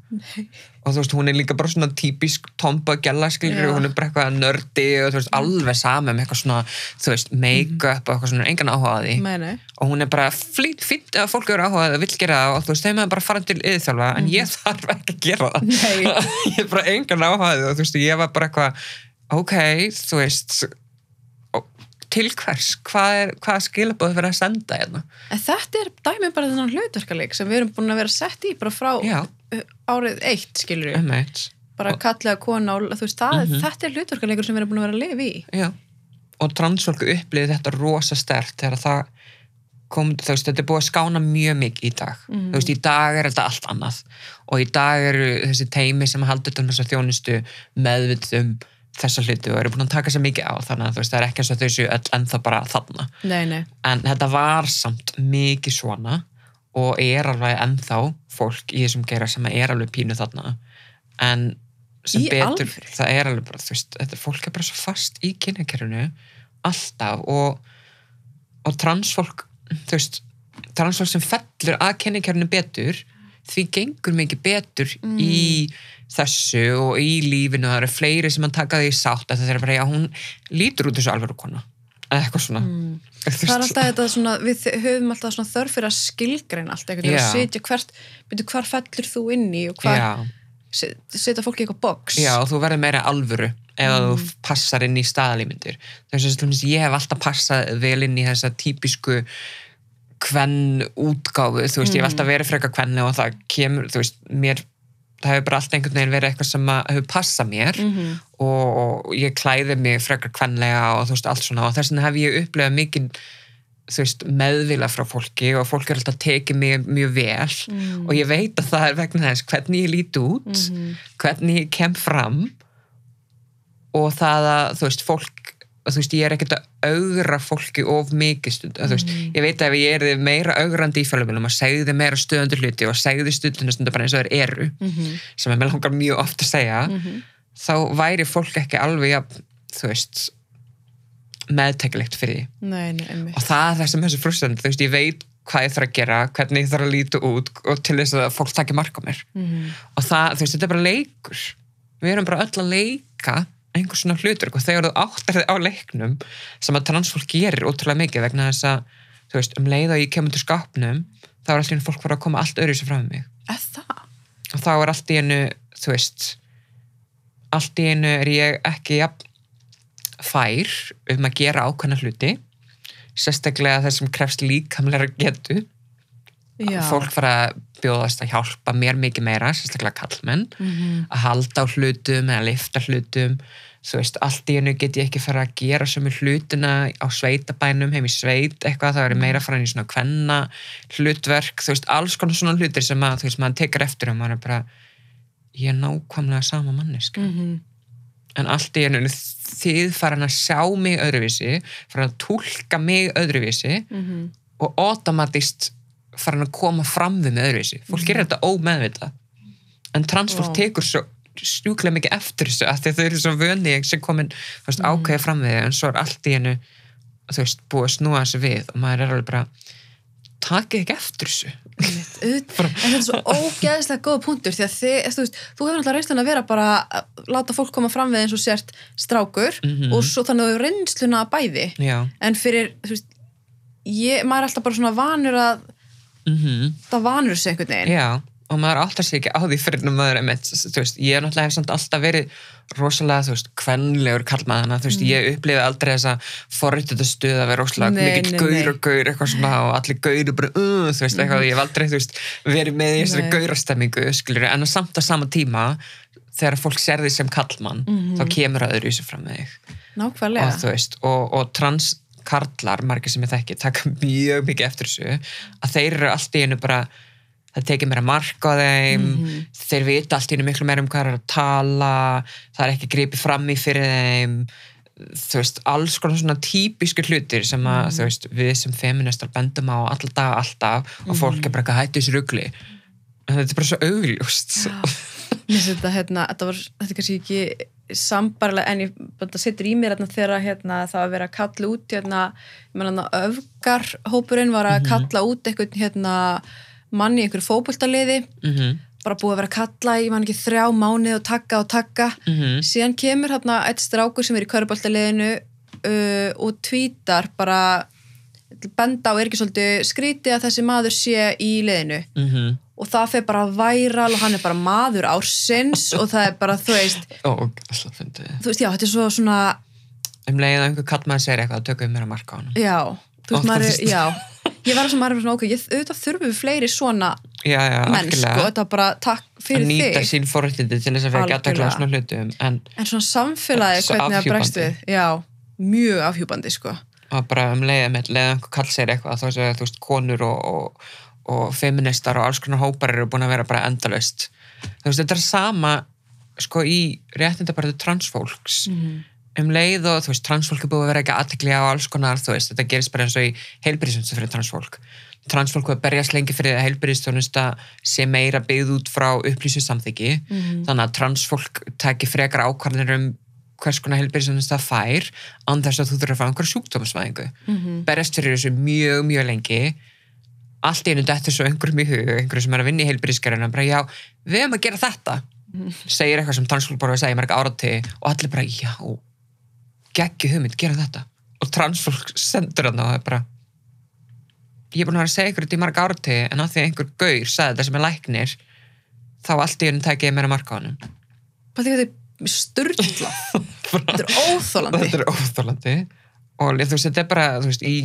og þú veist, hún er líka bara svona típisk tomba gæla skilur og hún er bara eitthvað nördi og þú veist, alveg saman með eitthvað svona, þú veist, make-up og eitthvað svona, engan áhuga á því. Meni. og hún er bara flýtt, fýtt að fólk eru áhugað og vill gera það og þú veist, þeim er bara að fara til yðurþjálfa en ég þarf ekki að gera það. Ég er bara engan áhugað og þú veist, ég var bara eitthvað ok, þú veist til hvers, hvað er hvað skilabóð fyrir að senda hérna þetta er dæmið bara þennan hlutverkaleik sem við erum búin að vera sett í bara frá já, uh, árið eitt, skilur við. emmeit Bara Og- kallega kona og þú veist, það, Mhm. þetta er hlutverkaleikur sem við erum búin að vera að lifa í. já, og transfólk upplýði þetta rosa stert þegar það kom, þú veist, þetta er búið að skána mjög mikið í dag, Mhm. þú veist, í dag er þetta allt annað og í dag eru þessi teimi sem haldur til þess að þjónustu meðvitð um þessa hluti og eru búin að taka sér mikið á þannig að veist, það er ekki eins og þau séu öll ennþá bara þarna, Nei, nei. en þetta var samt mikið svona og er alveg ennþá fólk í þessum geira sem er alveg pínu þarna en sem Í betur, alvöru? það er alveg bara, þú veist, þetta fólk er bara svo fast í kynjakerfinu alltaf og, og transfólk, þú veist transfólk sem fellur að kynjakerfinu betur, því gengur mikið betur Mm. í þessu og í lífinu það eru fleiri sem að taka því sátt að það er bara, já, hún lítur út þessu alveg kona eða eitthvað svona Mm. Það er alltaf þetta svona, við höfum alltaf þörf fyrir að skilgreina allt veginn Já. og setja hvert, byrju hvar fellur þú inn í og hvar, set- setja fólki í eitthvað box. já, og þú verður meira alvöru ef Mm. þú passar inn í staðalímyndir þess að ég hef alltaf passað vel inn í þessa típisku kvenn útgáfu þú veist, ég hef Mm. alltaf verið frekar kvenni og það kemur, þú veist, mér það hefur bara alltaf einhvern veginn verið eitthvað sem hefur passað mér Mhm. og, og ég klæði mig frekar kvenlega og þú veist, allt svona og þess vegna hef ég upplegað mikið þú veist, meðvila frá fólki og fólk er alltaf tekið mig mjög vel Mm. og ég veit að það er vegna þess hvernig ég lít út Mhm. hvernig ég kem fram og það að þú veist, fólk þú veist, ég er ekkert að augra fólki of mikið stund, mm. veist, ég veit að ef ég er meira augrandi í fjölumilum og segði meira stöðundur hluti og segði stundinu stundu bara eins og þeir eru Mhm. sem er með langar mjög oft að segja Mhm. þá væri fólk ekki alveg jafn, þú veist meðtekilegt fyrir Nei, nei, og það er það sem er svo frustrandi, þú veist, ég veit hvað ég þarf að gera, hvernig ég þarf að líta út og til þess að fólk takir mark á mér Mhm. og það, þú veist, þetta er bara leikur við erum bara öll að leika einhvers svona hlutur og þegar þú áttar þig á leiknum sem að transfólk gerir ótrúlega mikið vegna þess að þú veist, um leið og ég kemur til skapnum þá er alltaf fólk bara að koma allt öðru fram með mig. Og þá er allt í einu, þú veist allt í einu er ég ekki jafn fær um að gera ákveðna hluti sérstaklega þess sem krefst líkamlega getu Já. fólk fara að bjóðast að hjálpa mér mikið meira, sérstaklega kallmenn Mhm. að halda á hlutum eða lifta hlutum þú veist, allt í hennu get ég ekki fara að gera sömu hlutina á sveitabænum heim í sveit eitthvað, það verður meira að fara í svona kvenna hlutverk, þú veist, alls konar svona hlutir sem að, þú veist, maður tekar eftir og maður er bara, ég er nákvæmlega sama mannesk Mhm. en allt í hennu þið farin að sjá mig öðruvísi farin að túlka mig öðruvísi Mhm. og automatist farin að koma fram við með öðruvísi. Fólk gerir þetta ómeðvita en transfólk Vá. tekur svo stjúklega mikið eftir þessu að þau eru svo vöni sem komin veist, ákveði fram við en svo er allt í hennu veist, búið að snúa þessu við og maður er alveg bara takið ekki eftir þessu. En þetta er svo ógeðslega góða punktur því að þið, þú veist, þú hefur náttúrulega reynslun að vera bara að láta fólk koma fram við eins og sért strákur Mhm. og svo þannig að þú hefur reynsluna að bæði. Já, en fyrir, veist ég, maður er alltaf bara svona vanur að mhm. Það vanur þessu einhvern veginn. Já, og maður áttar sig ekki á því fyrir en maður er með, þú veist, ég er náttúrulega hef samt alltaf verið rosalega, þú veist, kvenlegur að þú veist, ég upplifi aldrei þessa forritið stuð að vera rosalega Mm. Mikill gaur og gaur, eitthvað svona og allir gaur bara, uh, þú veist, eitthvað, ég hef aldrei, þú veist, verið með í þessari gaurastemmingu, skilur, en að samt á sama tíma, þegar fólk ser því sem kallmann, þá kemur að öðru í sig fram með þig. Nákvæmlega. Og þú veist, og, og transkarlar margir sem ég þekki, taka mjög mikið eftir þessu, að þeir eru allt í einu bara, það tekið mér að marka þeim, Mhm. þeir vita allt í einu miklu meira um hvað er að tala það er ekki gripið fram í fyrir þeim þú veist, alls konar svona típisku hlutir sem að, Mhm. þú veist, við sem feministar bendum á alltaf, alltaf og fólk er bara ekki að hættu þessu rugli en þetta er bara svo augljóst Mér finnst þetta, hérna, þetta var, þetta er kannski ekki sambarlega, en ég setur í mér hérna, þegar hérna, það var að vera að kalla út hérna, ég meina öfgar hópurinn var að kalla út einhvern hérna, mann í einhverju fótboltaliði. Mhm, bara búið að vera að kalla í mann ekki þrjá mánuð og taka og taka. Mhm. Síðan kemur hérna eitt strákur sem er í köruboltaliðinu uh, og tvítar bara benda á er ekki svolítið skrítið að þessi maður sé í liðinu? Mhm og það fer bara væral og hann er bara maður ársins og það er bara, þú veist, og fyndið. þú veist, já, þetta er svo svona, um leið að einhver kallmaður segir eitthvað tökum við mér að marka á hann já, þú Ó, veist, maður er, já, ég var sem maður er svona, ok, ég, auðvitað þurfum við fleiri svona já, já, menn, sko, algjörlega. þetta er bara takk að fyrir nýta þig, sín forréttindi til þess að ekki Algjörlega. aðtakla svona hlutum en en svona samfélagi hvernig það bregst við, já, mjög afhjúpandi, sko, að bara um leið með leið að einhver kall segir eitthvað þá og, feministar og alls konar hópar eru búin að vera bara endalaust. Þú veist þetta er sama sko í réttindabarðu transfólks. Um leið og þú veist transfólk er búið að vera ekki aðtekli á alls konar þú veist þetta gerist bara eins og í heilbyrðisvönstu fyrir transfólk. Transfólk er berjast lengi fyrir að heilbyrðistjónusta sé meira byggð út frá upplýsu samþyggi þannig að transfólk tekir frekar ákvarðanir um hvers konar heilbyrðistjónusta fær án þess að þú þurfir að fá einhver sjúkdómsvæðingu. Berjast fyrir þessu mjög, mjög lengi allt í einu dettur svo einhverjum í hug einhverjum sem er að vinna í heilbyrðiskarina bara já, við erum að gera þetta. Segir eitthvað sem transfólk bara að segja mörg árati og allir bara, já geggi hugmynd, gera þetta. Og transfólk sendur hann og það er bara ég er búin að vera að segja ykkur þetta í marg árati en að því að einhver gaur sagði þetta sem er læknir þá allt í einu tæki ég meira marka á hann að þetta er styrla þetta er óþólandi þetta er óþólandi og þú veist, þetta er bara veist, í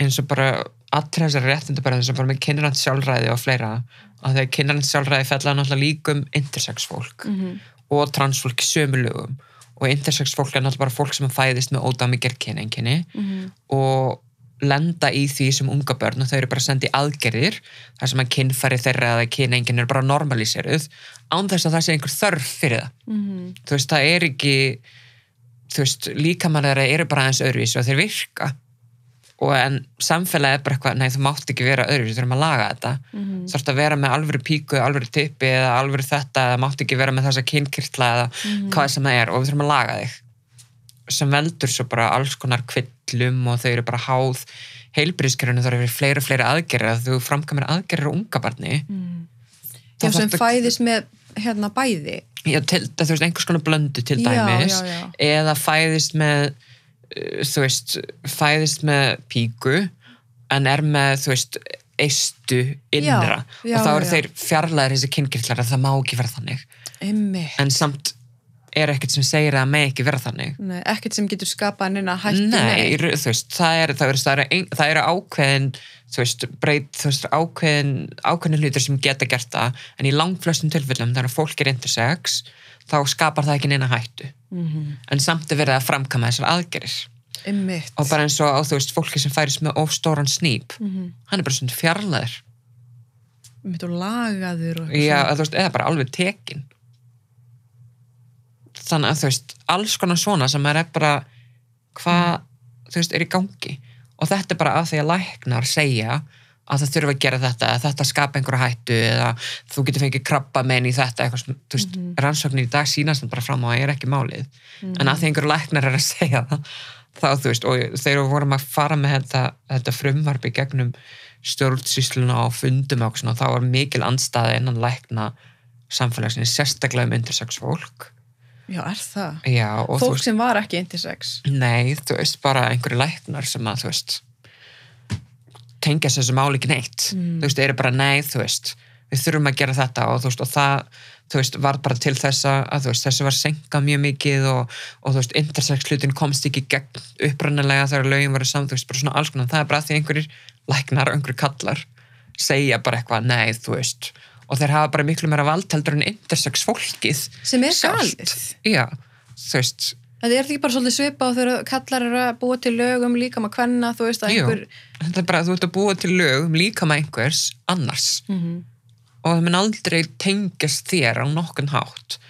eins og bara allra bara eins og bara með kynrand sjálfræði og fleira að þegar kynrand sjálfræði fella náttúrulega líkum intersex fólk Mhm. og transfólk í sömu lögum og intersex fólk er náttúrulega bara fólk sem fæðist með ódæmi gerkynenginni Mhm. og lenda í því sem unga börn og þau eru bara sendið aðgerðir þar sem að kynfæri þeirra eða kynengin er bara normaliseruð án þess að það sé einhver þörf fyrir það Mhm. þú veist, það er ekki þú veist, líkamann þeirra eru bara aðeins öðruvísi og þeir virka og en samfélagi er bara eitthvað, nei þú mátt ekki vera öðruvísi, þú þurfum að laga þetta Mhm. þú þarfst að vera með alvöru píku, alvöru tippi eða alvöru þetta, eða mátt ekki vera með þessa kynkirtla eða Mhm. hvað sem það er og við þurfum að laga þig sem veldur svo bara alls konar kvillum og þau eru bara háð heilbríðskerfinu þarf að vera fleiri og fleiri aðgerðir að þú framkamir aðgerðir á unga barni já, þá sem þarftu- fæðist með hérna bæði já, til, þú veist, einhvers konar blöndu til Já, dæmis já, já. eða fæðist með þú veist, fæðist með píku en er með, þú veist eistu innra. Já, já, og þá eru já. þeir fjarlæðir þessi kynkirtlar að það má ekki vera þannig. Einmitt. en samt er ekkert sem segir að það með ekki vera þannig. Nei, ekkert sem getur skapað neina hættu Nei, þú veist, það er, það er, er, er ákveðin þú veist, breyt, þú veist, ákveðin ákveðin hlutir sem geta gert það. En í langflestum tilfellum þegar fólk er intersex þá skapar það ekki neina hættu Mhm. en samt er verið að framkama þessar aðgerir Einmitt. og bara eins og þú veist fólki sem færist með ofstóran snýp Mhm. hann er bara svona fjarlæður Einmitt og lagaður og Já, að veist, eða bara alveg tekin þannig að þú veist alls konar svona sem er bara hvað, þú veist, er í gangi og þetta er bara að því að læknar segja að það þurfa að gera þetta að þetta skapa einhverja hættu eða þú getur fengið krabba menn í þetta eitthvað, sem, þú veist, Mhm. rannsóknir í dag sýnast það bara fram á að það er ekki málið en að því einhverju læknar er að segja það þá þú veist, og þegar vorum að fara með þetta, þetta frumvarpi gegnum stjórnsýsluna og fundum og svona, þá var mikil andstaði innan lækna samfélagsins, sérstaklega um intersex fólk Já, er það? Já, Fólk veist, sem var ekki intersex. nei, þú veist, bara einhverju læknar sem að, þú veist tengja þessu máli ekki neitt. Mm. þú veist, eru bara nei, þú veist við þurfum að gera þetta. Og þú veist, og það þú veist, var bara til þess að, þú veist, þessu var senkað mjög mikið og, og þú veist, intersex hlutin komst ekki gegn upprannilega þegar lögin voru saman, þú veist, bara svona alls konar. Það er bara því einhverjir læknar og einhverjir kallar segja bara eitthvað, nei, þú veist. Og þeir hafa bara miklu meira vald heldur en intersex fólkið Sem er galið. Þú veist Það er ekki bara svolítið svipa og þegar kallar eru að búa til lögum líka maður kvenna, þú veist að Jú. einhver... þetta er bara að þú ert að búa til lög um líka með einhvers annars Mm og það mun aldrei tengjast þér á nokkun hátt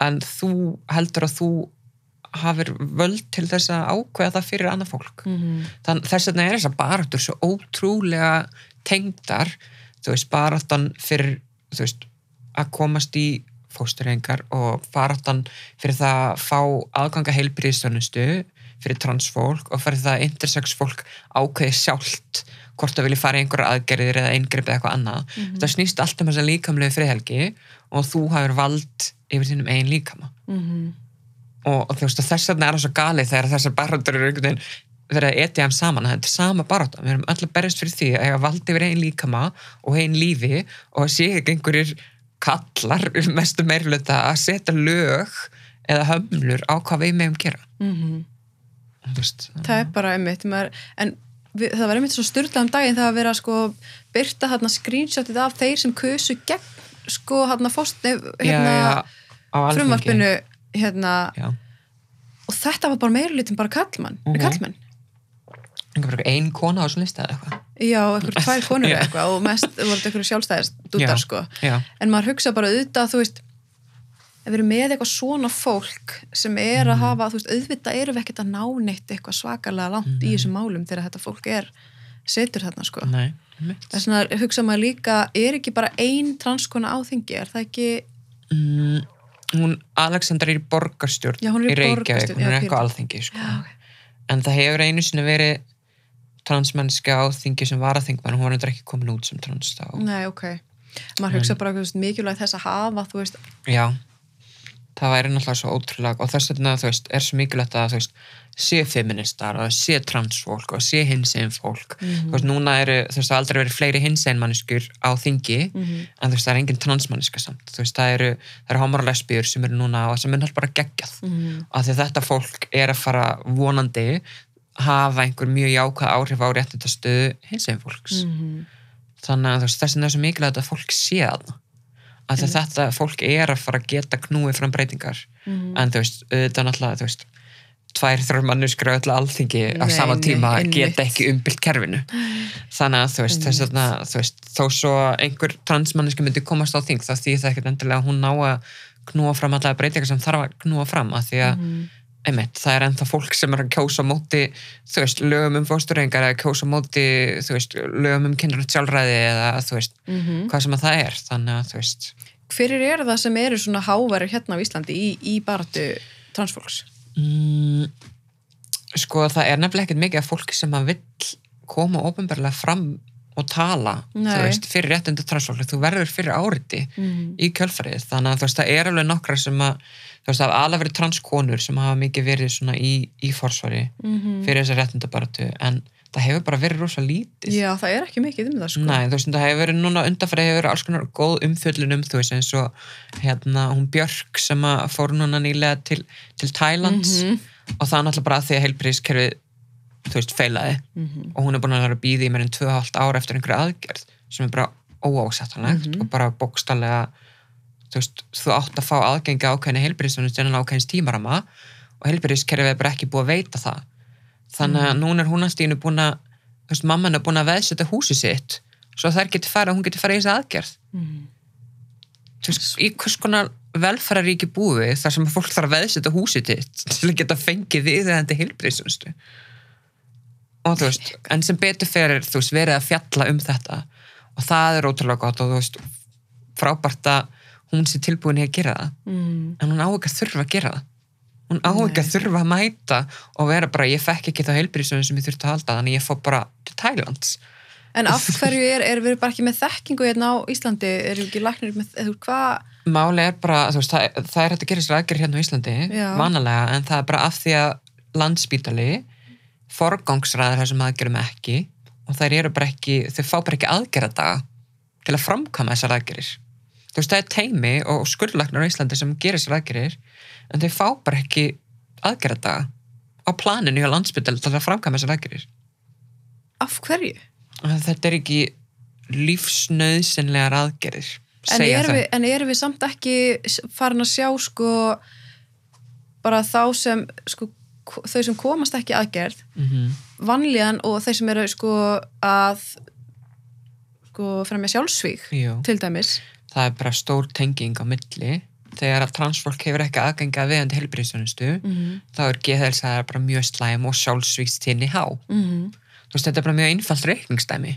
en þú heldur að þú hafir völd til þess að ákveða það fyrir annað fólk -hmm. Þann, þess vegna er þess að baráttur svo ótrúlega tengdar þú veist, baráttan fyrir þú veist, að komast í fósturrengar og baráttan fyrir það að fá aðganga heilbríðstjónustu fyrir transfólk og fyrir það að intersex fólk ákveði sjálft hvort það vilja fara í einhverja aðgerðir eða eingripp eða eitthvað annað. Það snýst allt um þessa líkamlegu friðhelgi og þú hafur vald yfir þínum einn líkama. Mm og, og þú veist, og þess er það svo galið þegar þessar baráttur eru einhvern veginn verið að etja þeim saman, að þetta er sama barátta. Við erum öll að berjast fyrir því að eiga valdi yfir einn líkama og einn lífi og að sé ekki einhverjir kallar mestu meirluta að setja lög eða hömlur á hvað við meðum gera. -hmm. Þú veist, Það er bara einmitt, maður, en við, það var einmitt svo styrlað um daginn það að vera sko byrta hérna screenshotið af þeir sem kusu gegn sko hérna já, hérna frumvarpinu hérna já, og þetta var bara meirlutin bara kallmann, mm Mhm. kallmenn einhver ein kona á þessu lista eða eitthvað Já, einhver tvær konur eitthvað og mest voru þetta einhverju sjálfstæðist Já. dúttar sko en maður hugsa bara auðvitað, þú veist ef við erum með eitthvað svona fólk sem er Mhm. að hafa, þú veist, auðvitað erum við ekkert að ná neitt eitthvað svakalega langt í þessum málum þegar þetta fólk er setur þarna sko. nei. Þess vegna hugsa maður líka, er ekki bara ein transkona á þingi, er það ekki mm, hún Alexandra er í borgarstjórn Já, hún er í í Reykjavík, hún er eitthvað alþingi sko. Já, ok. en það hefur einu sinni verið transmennska á þingi sem var að þingmenn hún var eitthvað ekki komin út sem trans þá Nei, ok. Maður hugsa bara mikilvægt þess að hafa, þú veist, já, það væri náttúrulega svo ótrúlega og þess vegna þú veist, er svo mikilvægt að þú veist, sé feministar og sé transfólk og sé hinsegin fólk. Mhm. þú veist, núna eru, þú veist, það aldrei verið fleiri hinsegin manneskur á þingi Mhm. en þú veist, það er engin transmanniska samt. Þú veist, það eru, það eru homar og lesbíur sem eru núna og sem er náttúrulega bara geggjað. Mm, að því að þetta fólk er að fara vonandi hafa einhver mjög jákvæð áhrif á réttindastöðu hinsegin fólks. Mm, þannig að þess vegna er svo mikilvægt að fólk sé að að þetta fólk er að fara að geta knúið fram breytingar. Mm. en þú veist, auðvitað náttúrulega þú veist, tvær, þrjár mannuskur á öllu alþingi á Nei, sama nei, tíma einmitt. geta ekki umbylt kerfinu. Þannig að þú veist, þess vegna þú veist, þó svo einhver transmanniski myndi komast á þing, þá því það ekkert endilega að hún ná að knúa fram allega breytingar sem þarf að knúa fram, að því að Mhm. Einmitt, það er ennþá fólk sem er að kjósa móti, þú veist, lögum um fósturrengar eða kjósa móti, þú veist, lögum um kynrætt sjálfræði eða þú veist, Mhm. hvað sem að það er þannig að þú veist Hverjir eru það sem eru svona háværi hérna á Íslandi í, í baratu transfólks? mm, sko það er nefnilega ekkert mikið af fólki sem að vill koma ofinbarlega fram og tala Nei. þú veist, fyrir réttundu transfólk þú verður fyrir áriti Mm. í kjölfarið þannig að þú veist, það er alveg nokkra sem að þú veist, það hafa alveg verið transkonur sem hafa mikið verið svona í, í forsvari Mm fyrir þessa réttundabaratu en það hefur bara verið rosa lítið Já, það er ekki mikið um það sko. Nei, þú veist, það hefur verið núna undanfæri hefur verið alls konar góð umfjöllun um þú veist, eins og hérna hún Björk sem að fór núna nýlega til, til Thailands Mhm. og það er náttúrulega bara því að heilbríðiskerfið þú veist, feilaði Mhm. og hún er búin að vera býða í mér en 2,5 ára eftir einhverja aðgerð sem er bara óásættanlegt Mhm. og bara bókstallega þú veist, þú átt að fá aðgengi ákveðinu heilbyrðisþjónustu innan ákveðins tímarama og heilbyrðiskerfið er bara ekki búið að veita það. Þannig að núna er húnastíðinu búin að þú veist, mamman er búin að veðsetta húsi sitt svo þær getur fara, hún getur fara í þessi aðgerð. Mm. þú veist, í hvers konar velfæraríki búi þar sem fólk þarf að veðsetta húsi sitt til að geta fengið við þetta heilbyrðisþjónustu og þú veist, en sem betur fyrir þú veist, verið að er hún sé tilbúin í að gera það. Mm. en hún á ekki að þurfa að gera það. Hún á ekki að þurfa að mæta og vera bara, ég fekk ekki það heilbyrðisöðun sem ég þurfti að halda, þannig ég fór bara til Thailands En af hverju er, er við bara ekki með þekkingu hérna á Íslandi, eru ekki læknir með, veist, hvað, máli er bara, veist, það, það er hægt að gera sér aðgerð hérna á Íslandi, Já. vanalega en það er bara af því að landspítali forgangsræðir þessum aðgerðum ekki og þær eru bara ekki þau fá bara ekki aðgerðadaga til að framkama þessar aðgerðir þú veist, það er teimi og skurðlæknar á Íslandi sem gerir þessar aðgerðir en þau fá bara ekki aðgerðadaga á planinu hjá landspítali til að framkama þessar aðgerðir af hverju? Þetta er ekki lífsnauðsynlegar aðgerðir En erum, við, en erum við samt ekki farin að sjá sko bara þá sem sko, þau sem komast ekki aðgerð Mhm. vanlíðan og þeir sem eru sko að sko fremja sjálfsvík Jú. til dæmis það er bara stór tenging á milli þegar að transfólk hefur ekki aðgengi að viðandi helbriðsjónustu mm -hmm. þá er geðhelsa bara mjög slæm og sjálfsvíkstíðni há Mm þú veist, þetta er bara mjög einfalt reikningsdæmi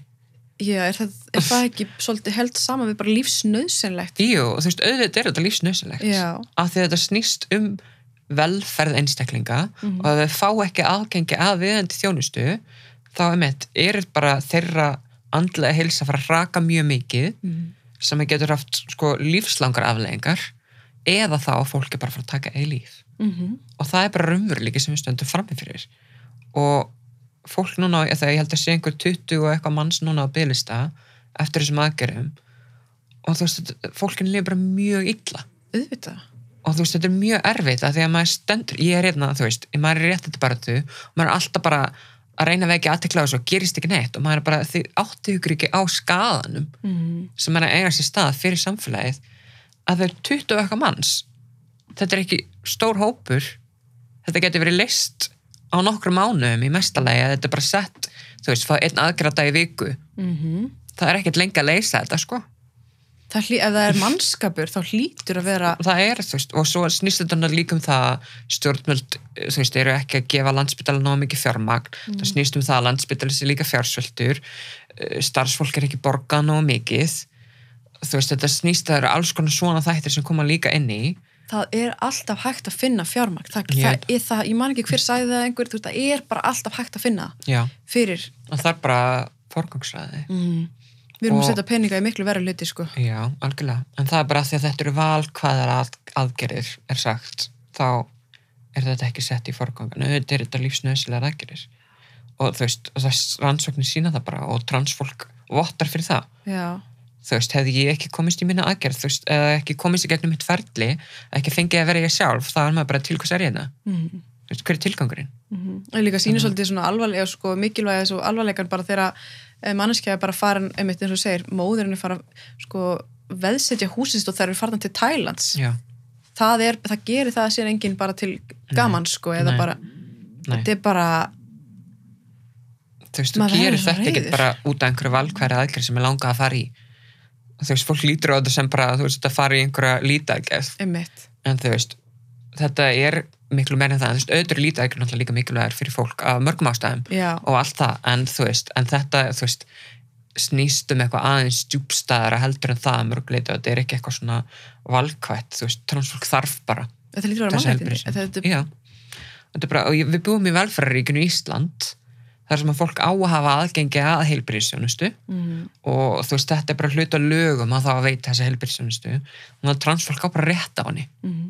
Já, er það, er það ekki svolítið held saman við bara lífsnöðsynlegt? Jú, þú veist, auðvitað er þetta lífsnöðsilegt Já. af því að þetta snýst um velferð einstaklinga Mhm. og ef þau fá ekki aðgengi að viðandi þjónustu þá er er bara þeirra andlega heilsa að fara að raka mjög mikið Mm. Sem getur haft sko, lífslangar afleggingar eða þá að fólk er bara fara að taka eða líf. Mm og það er bara raunveruleiki sem við stöndum frammi fyrir. Og fólk núna, þegar ég held að sé einhver 20 og eitthvað manns núna á bylista eftir þessum aðgerðum. Og þú veist, fólkinu lifir bara mjög illa. Auðvitað. og þú veist, þetta er mjög erfitt að því að maður stendur, ég er hérna, þú veist maður er rétt þetta bara þú og maður er alltaf bara að reyna að vekja aðtekla á þessu og gerist ekki neitt. Og maður er bara, þið áttu ykkur ekki á skadanum Mm. sem er að eiga sér stað fyrir samfélagið að það er 20 og eitthvað manns þetta er ekki stór hópur þetta getur verið list á nokkru mánuðum í mestalagi að þetta er bara sett, þú veist, fá einn aðgrata í viku. Mm það er ekkert lengi að leysa þetta, sko Það hlý, ef það er mannskapur þá hlýtur að vera það er, þú veist, og svo snýst þetta líka um það að stjórnmöld, þú veist, eru ekki að gefa landsbytala ná mikið fjármagn. Það snýst um það að landsbytala sé líka fjársvöldur starfsfólk er ekki borgað ná mikið. Þú veist, þetta snýst það eru alls konar svona þættir sem koma líka inn í. Það er alltaf hægt að finna fjármagn. Það, Ég- það, er það, ég man ekki hver sagði það einhver, þú veist, það er bara alltaf hægt að finna já, fyrir og mm. við erum Og- að setja peninga í miklu verið hluti sko. já, algjörlega, en það er bara því að þetta eru valkvæðar að, aðgerir er sagt, þá er þetta ekki sett í forgangan, auðvitað er þetta lífsnöðsilegar aðgerir og þú veist, og rannsóknir sína það bara og transfólk vottar fyrir það já, þú veist, hefði ég ekki komist í minna aðgerð þú veist, eða ekki komist í gegnum mitt ferli ekki fengið að vera ég sjálf, þá er maður bara til hvers er ég það, mm. þú veist, hver er tilgangurinn Mm -hmm. líka sýnir svolítið svona alvarlega sko, mikilvæg svo alvarleikan bara þegar manneskja er bara farin, einmitt eins og segir móðurinn er fara sko, veðsetja húsist og þær eru farin til Thailands já, það, er, það gerir það sér enginn bara til gaman sko, eða Nei. bara nei, þetta er bara þú veist, þú gerir þetta reiður. bara út af einhverju valkværi aðgerð sem er langað að fara í. Þú veist, fólk lítur á þetta sem bara þú veist, þetta fara í einhverja einmitt. En þú veist, þetta er miklu meira en það, þú veist, auðvitað er lítaðgerð náttúrulega líka mikilvægur fyrir fólk af mörgum ástæðum já, og allt það, en þú veist en þetta, þú veist, snýst um eitthvað aðeins djúbstæðara heldur en það að mörguleita, þetta er ekki eitthvað svona valkvætt, þú veist, transfólk þarf bara þetta lítur að vera er Já, þetta er bara, og við búum í velferðaríkinu Ísland þar sem að fólk á að hafa aðgengi að heilbyrðisjónustu mm, og þú veist, þetta er bara hluta lögum að það að veita þessa heilbyrðisjónustu og það transfólk á bara rétt á henni. Mm,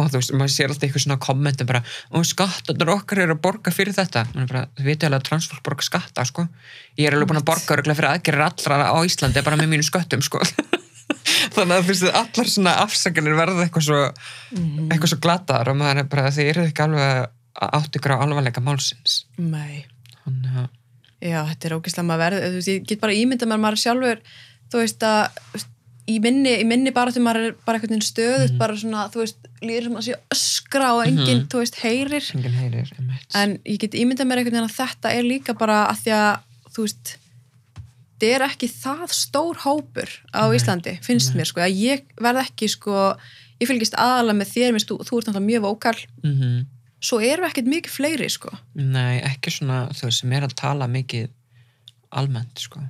og þú veist, maður sér alltaf eitthvað svona kommentum bara, og skattarnir okkar eru að borga fyrir þetta. Man er bara, þið veitir alveg að transfólk borga skatta, sko. Ég er alveg búin að borga örgulega fyrir aðgerir allra á Íslandi bara með mínu sköttum, sko. Þannig að þú veist, allar svona afsakanir verða eitthvað svo mm, eitthvað svo glataðar og maður er bara, þið eru ekki alveg átt ykkur á alvarleika málsins. Nei. Þannig að, Já, þetta er ógeðslega maður verð, þú veist, ég get bara ímynda mér maður sjálfur, þú veist að þú í minni, í minni bara þegar maður er bara veginn stöðut Mhm. bara svona, þú veist, líður sem að sé öskra og enginn, Mhm. þú veist, heyrir heyrir en ég get ímyndað mér einhvern veginn að þetta er líka bara að því að, þú veist þetta er ekki það stór hópur á Nei. Íslandi, finnst Nei. mér sko, að ég verð ekki sko ég fylgist aðalega með þér, minnst, þú, þú ert náttúrulega mjög vókal Mhm. svo erum við ekkert mikið fleiri sko Nei, ekki svona þú veist sem er að tala mikið almennt sko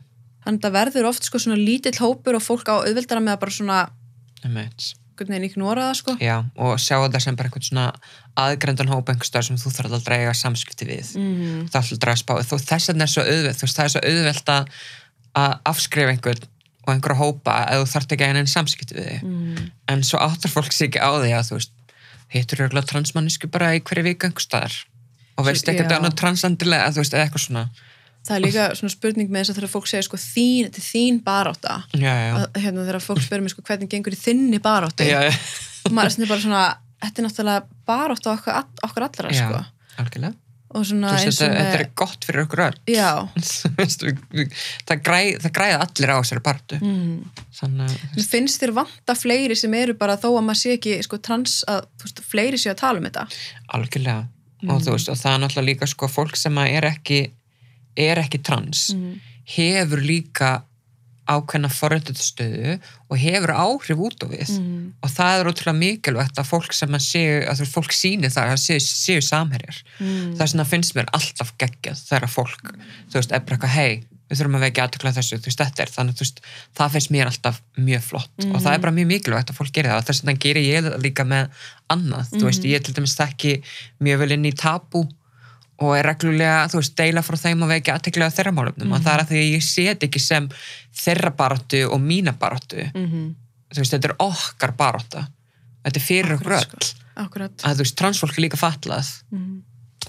þannig að það verður oft sko svona lítill hópur og fólk á auðveldara með að bara svona einhvern veginn ignora það sko. Já, og sjá þetta sem bara einhvern svona aðgrendan hóp einhverstaðar sem þú þarf að dreiga samskipti við. Mm. það ætla að draga spá þú þess vegna er svo auðvelt, þú veist, það er svo auðvelt að að afskrifa einhvern og einhverja hópa ef þú þarf ekki að einn samskipti við Mm. en svo áttar fólk sig ekki á því að þú veist, hittur örgulega transmannisku bara í hverju viku einhverstaðar og veist ekkert annað transandilega, þú eða eitthvað svona það er líka svona spurning með þess að þegar fólk segir sko þín, þetta er þín barátta. Já, já, að, hérna þegar fólk spyrir mig sko hvernig gengur í þinni baráttu? Já, og maður er bara svona þetta er náttúrulega baráttu okkur, all- okkur allra sko. algjörlega. Svona veist, þetta, þetta er gott fyrir okkur öll. Það, græ, það græða allir á þessari partu mm. Mér finnst þér vanta fleiri sem eru bara þó að maður sé ekki sko trans að veist, fleiri sé að tala um þetta. Algjörlega. Mm. og veist, og það er náttúrulega líka sko fólk sem er ekki er ekki trans mm. hefur líka ákveðna forröndustöðu og hefur áhrif út á við. Mm. og það er ótrúlega mikilvægt að fólk sem að séu, að þú fólk síni það að séu, séu samherjar. Mm. það er svona finnst mér alltaf geggjað þegar fólk, þú veist, er bara eitthvað hei, við þurfum að vekja aðtökla þessu, þú veist, þetta er þannig, þú veist, það finnst mér alltaf mjög flott. Og það er bara mjög mikilvægt að fólk gerir það. Og þess vegna gerir ég það líka með annað, þú veist, ég til dæmis þekki mjög vel inn í tabú og er reglulega, þú veist, deila frá þeim og vekja aðtökla þeirra málumnum og það er að því að ég þetta ekki sem þeirra baráttu og mína baráttu, Mm þú veist, þetta er okkar barátta, þetta er fyrir okkur öll, sko. Akkurat. Að þú veist, transfólk er líka fatlað. Mm.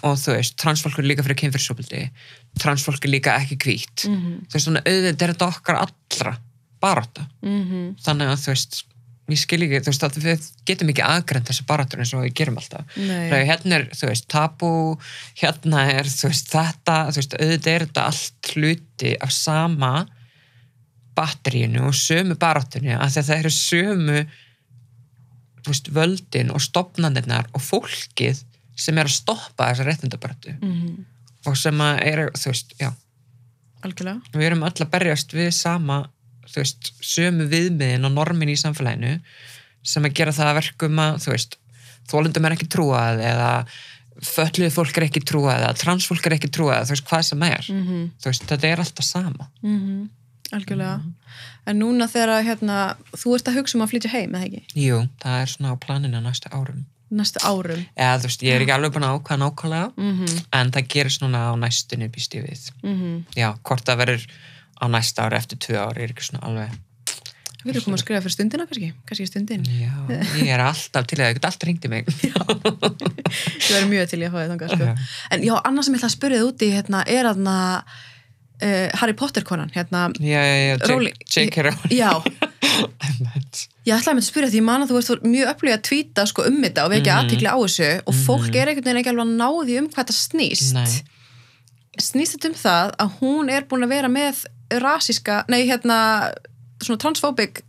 og þú veist, transfólk er líka fyrir kynfyrsopildi transfólk er líka ekki hvít. Mm þú veist, svona auðvitað er þetta okkar allra barátta, -hmm. þannig að þú veist ég skil ekki, þú veist, við getum ekki aðgrænt þessi baráttur eins og við gerum alltaf. Þegar hérna er, þú veist, tabú hérna er, þú veist, þetta þú veist, auðvitað er þetta allt hluti af sama batterínu og sömu baráttunni að það eru sömu þú veist, völdin og stopnandirnar og fólkið sem er að stoppa þessa réttindabaráttu. Mm og sem að er, þú veist, já. Algjörlega. Við erum öll að berjast við sama þú veist, sömu viðmiðin og normin í samfélaginu sem að gera það að verkum að, þú veist þólundum er ekki trúað eða fölluð fólk er ekki trúað eða transfólk er ekki trúað, þú veist, hvað sem er. Mm -hmm. þú veist, þetta er alltaf sama. Algjörlega. En núna þegar hérna, þú ert að hugsa um að flytja heim, eða ekki? Jú, það er svona á planinu næstu árum. Næstu árum. Eða þú veist, ég er ekki alveg búin að ákvæða nákvæmlega mm -hmm. en það gerist núna á næstunni býst ég við. Já, hvort það verður á næsta ári eftir tvö ári, er ekki svona alveg Við erum komið að skrifa fyrir stundina kannski, kannski stundin já, ég er alltaf til að það get alltaf ringdi mig Ég verður mjög til ég að fá þetta sko. En já, annað sem ég ætla að spyrja þið úti hérna, er aðna uh, Harry Potter konan hérna, já, já, já. J.K. Rowling Já, ég ætlaði að mynda að spyrja því ég man að þú ert mjög öflug að tvíta sko, um þetta og vekja Mhm. aðtikli á þessu og fólk er einhvern veginn ekki alveg að ná því um hvað þetta snýst Nei. Snýst þetta um það að hún er búin að vera með rasíska, nei hérna svona transfóbik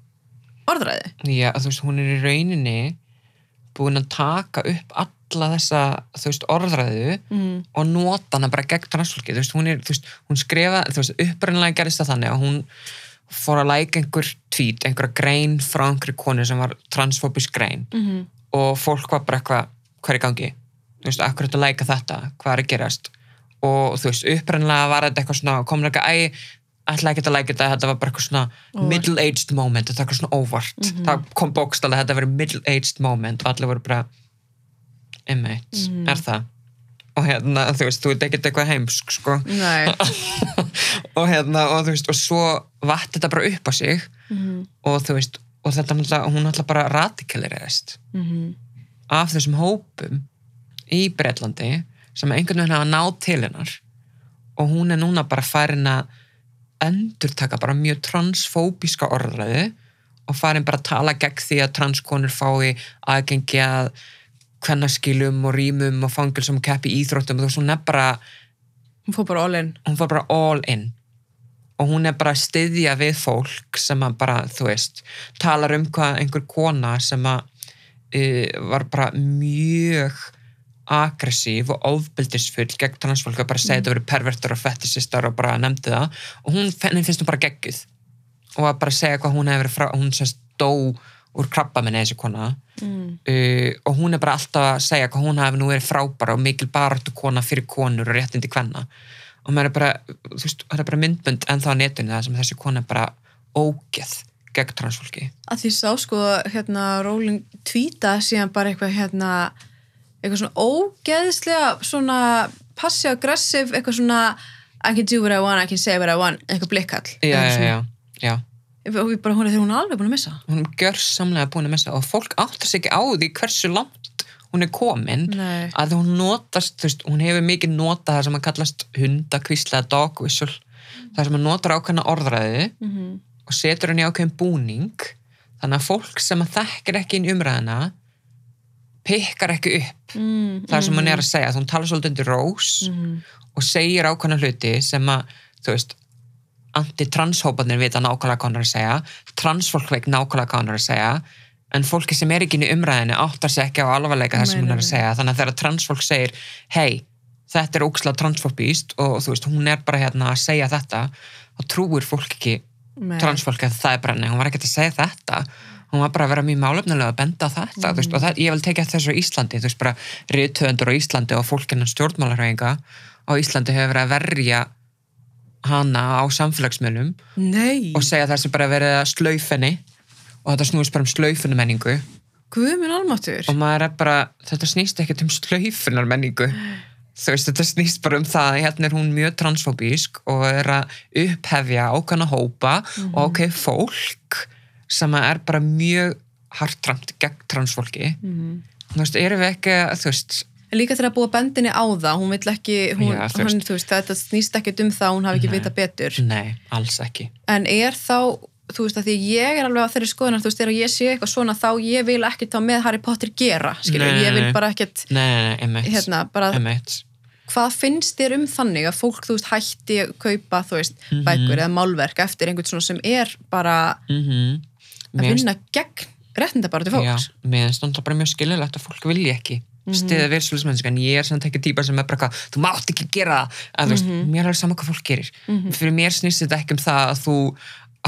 orðræði Já, þú veist, hún er í rauninni búin að taka upp alla þessa, þú veist, orðræðu mm. og nota hana bara gegn transfólki, þú veist, hún er, þú veist, hún skrifa, þú veist, upprænlega gerist það þannig að hún fór að læka einhver tweet, einhverja grein frá einhverju konu sem var transfóbisk grein Mm -hmm. og fólk var bara eitthvað, hvað er í gangi? Þú veist, akkur þetta læka þetta, hvað er að gerast? Og þú veist, upprænlega var þetta eitthvað svona, komin eitthvað, æ, ætla ekki að læka þetta, þetta var bara eitthvað svona middle-aged moment, þetta var eitthvað svona óvart. Það kom bókstallega, þetta verið middle-aged moment og allir voru bara, emmeit, Mhm. er það? Og hérna, þú veist, þú veit ekkert eitthvað heimsk, sko. Og hérna, og þú veist, og svo vatt þetta bara upp á sig mm og þú veist, og þetta hún náttúrulega bara radikaliræðist -hmm. af þessum hópum í Breitlandi sem einhvern veginn hafa náð til hennar og hún er núna bara farin að endurtaka bara mjög transfóbíska orðræðu og farin bara að tala gegn því að transkonur fái aðgengi að kvennaskilum og rýmum og fangilsum og keppi íþróttum. Og þú veist, hún er bara Hún fór bara all in. hún fór bara all in. Og hún er bara að styðja við fólk sem að bara, þú veist talar um hvað einhver kona sem að uh, var bara mjög aggressív og ofbildisfull gegn transfólk og bara segja þetta verið pervertur og fetisistar og bara nefndi það. Og hún finnst hún bara geggjuð. Og að bara segja hvað hún hefur verið frá hún sérst dó úr krabba minni þessi kona. Mm. uh, og hún er bara alltaf að segja hvað hún hefur nú verið frábæra og mikil baráttu kona fyrir konur og réttindi kvenna. Og maður er bara, þú veist, það er bara myndbund en þá á netinu það sem þessi kona er bara ógeð gegn transfólki. Að því sá sko hérna Rowling tvíta síðan bara eitthvað hérna eitthvað svona ógeðslega svona passive-aggressive eitthvað svona I can do what I want, I can say what I want eitthvað blikkall já, já, já, og við bara hún er þegar hún er alveg búin að missa. Hún er gjörsamlega búin að missa og fólk áttar sig ekki á því hversu langt hún er komin Nei. að hún notast, þú veist, hún hefur mikið notað það sem að kallast hundakvísla dog whistle, það sem að notar ákveðna orðræði mm -hmm. og setur henni ákveðin búning. Þannig að fólk sem að þekkir ekki inn umræðina pikkar ekki upp. Mm, það sem hún er að segja, hún talar svolítið undir rós mm, og segir ákveðna hluti sem að, þú veist anti-transhópanir vita nákvæmlega hvað hann er að segja transfólk veit nákvæmlega hvað hann er að segja en fólki sem er ekki í umræðinu áttar sig ekki á alvarleika þess sem hún er að segja. þannig að þegar transfólk segir hei, þetta er ókslega transfólkbíst og þú veist, hún er bara hérna að segja þetta þá trúir fólk ekki transfólk að það er bara, nei, hún var ekki að segja þetta hún var bara að vera mjög málefnilega að benda þetta, þú veist, og það, ég vil tekja þessu á Íslandi, þú veist, bara riðtöðundur á Íslandi og fólkinnan stjórnmálarhæfinga á Íslandi hefur verið að verja hana á samfélagsmiðlum Nei, og segja þessi bara verið að slaufinni og þetta snúist bara um slaufinni menningu og maður er bara, þetta snýst ekkert um slaufinar menningu þú veist, þetta snýst bara um það að hérna er hún mjög transfóbísk og er að upphefja ákvæmna hópa og ákveð fólk sem er bara mjög hartramt gegn transfólki. Mm. þú veist, erum við ekki að, þú veist líka þegar að búa bendinni á það, hún vill ekki, hún, Já, þú hann, þú veist, þetta snýst ekkert um það, hún hafi ekki vita betur. nei, alls ekki. En er þá, þú veist, að því ég er alveg á þeirri skoðunar, þú veist, þegar ég sé eitthvað svona, þá ég vil ekki þá með Harry Potter gera, Nei, ég vil bara ekkert, nei, emitt, hérna, bara, emitt hvað finnst þér um þannig að fólk, þú veist, hætti að kaupa, þú veist, Mhm. bækur eða málverk eftir einhvern svona sem er bara mm að vinna gegn réttinda bara til Já, fólks. mér finnst það bara mjög skilulegt að fólk vilji ekki stiða virðsfélagsmennsku en ég er samt ekki típa sem er bara hvað, þú mátt ekki gera það. En þú veist, mér er alveg sama hvað fólk gerir. Fyrir mér snýst þetta ekki um það að þú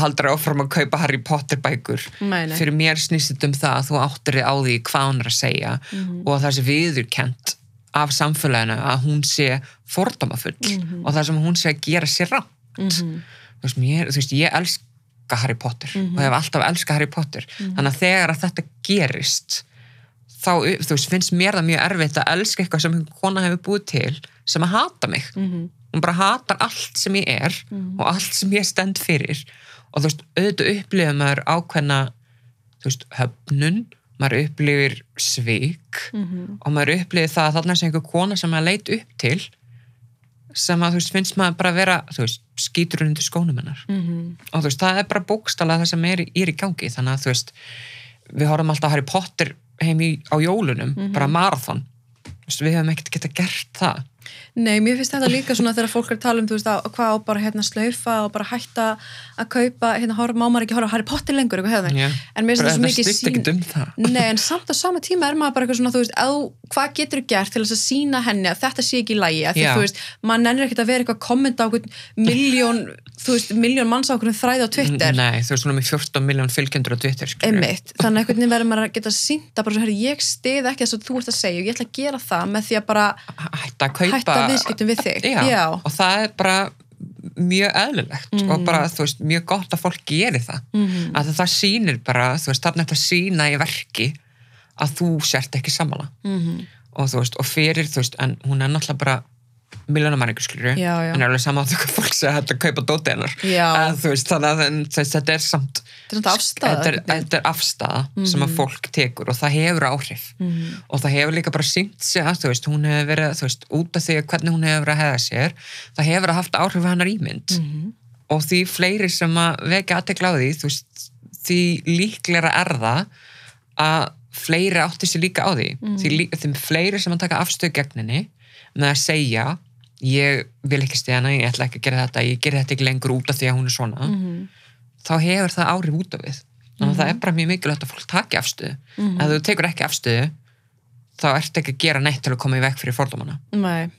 haldur áfram að kaupa Harry Potter bækur. Nei. fyrir mér snýst þetta um það að þú áttir þig á því hvað hún er að segja og að það sé viðurkent af samfélaginu að hún sé fordómafull og það sem hún sé að gera sér rátt Mhm. þú veist, mér, þú veist, ég elska Harry Potter og hef alltaf elska Harry Potter. Þannig að þegar að þetta gerist þá, veist, finnst mér það mjög erfitt að elska eitthvað sem kona hefur búið til sem að hata mig. Mhm. hún bara hatar allt sem ég er og allt sem ég stend fyrir. Og þú veist, auðvitað upplifir maður ákveðna veist, höfnun maður upplifir svik Mhm. og maður upplifir það að þarna er sem einhver kona sem maður leit upp til sem að þú veist, finnst maður bara að vera þú veist, skýtur undir skónum hennar. Mhm. og þú veist, það er bara bókstala það sem er, er í gangi, þannig að þú veist við horfum alltaf Harry Potter heim í, á jólunum, bara marathon. Þú veist, við hefum ekkert geta gert það Nei, mér finnst þetta líka svona þegar fólk er að tala um, þú veist, að, hvað á bara hérna slaufa og bara hætta að kaupa, hérna horf, má maður ekki horfa á Harry Potter lengur, eitthvað hefði. Já. En mér finnst það svo þetta mikið ekkert um Nei, en samt á sama tíma er maður bara eitthvað svona, þú veist, að, hvað getur þú gert til þess að sína henni að þetta sé ekki í lægi, því, Já. þú veist, maður nennir ekkert að vera eitthvað að kommenta á miljón, þú veist, miljón manns á þræði á Twitter, Nei, þú veist, svona með 14 miljón fylgjendur á Twitter bara viðskiptum við þig. Já, Já. og það er bara mjög eðlilegt og bara, þú veist, mjög gott að fólk geri það Mhm. að það sýnir bara, þú veist, þarna þetta að sína í verki að þú sért ekki sammála Mhm. og þú veist, og fyrir, þú veist, en hún er náttúrulega bara miljónamæringu, skilur Já, já. en er alveg saman að þú fólk segja að þetta kaupa dótið hennar þú veist, þannig að þetta er samt Þetta er afstæða. þetta er, þetta er afstæða sem að fólk tekur og það hefur áhrif Mhm. og það hefur líka bara sínt sig að þú veist, hún hefur verið, veist, út af því að hvernig hún hefur verið að hefða sér, það hefur haft áhrif hennar ímynd Mhm. og því fleiri sem að vekja aðtekla á því, veist, því líklega er það að fleiri átti sér líka á því því, lí- því fleiri sem að taka afstöð gegninni með að segja ég vil ekki stiða hana, ég ætla ekki að gera þetta ég gera þetta ekki lengur út af því að hún er svona. Mhm. þá hefur það áhrif út af við. Þannig að það er bara mjög mikilvægt að fólk taki afstöðu. Mhm. ef þú tekur ekki afstöðu þá ertu ekki að gera neitt til að koma í veg fyrir fordómana. Nei,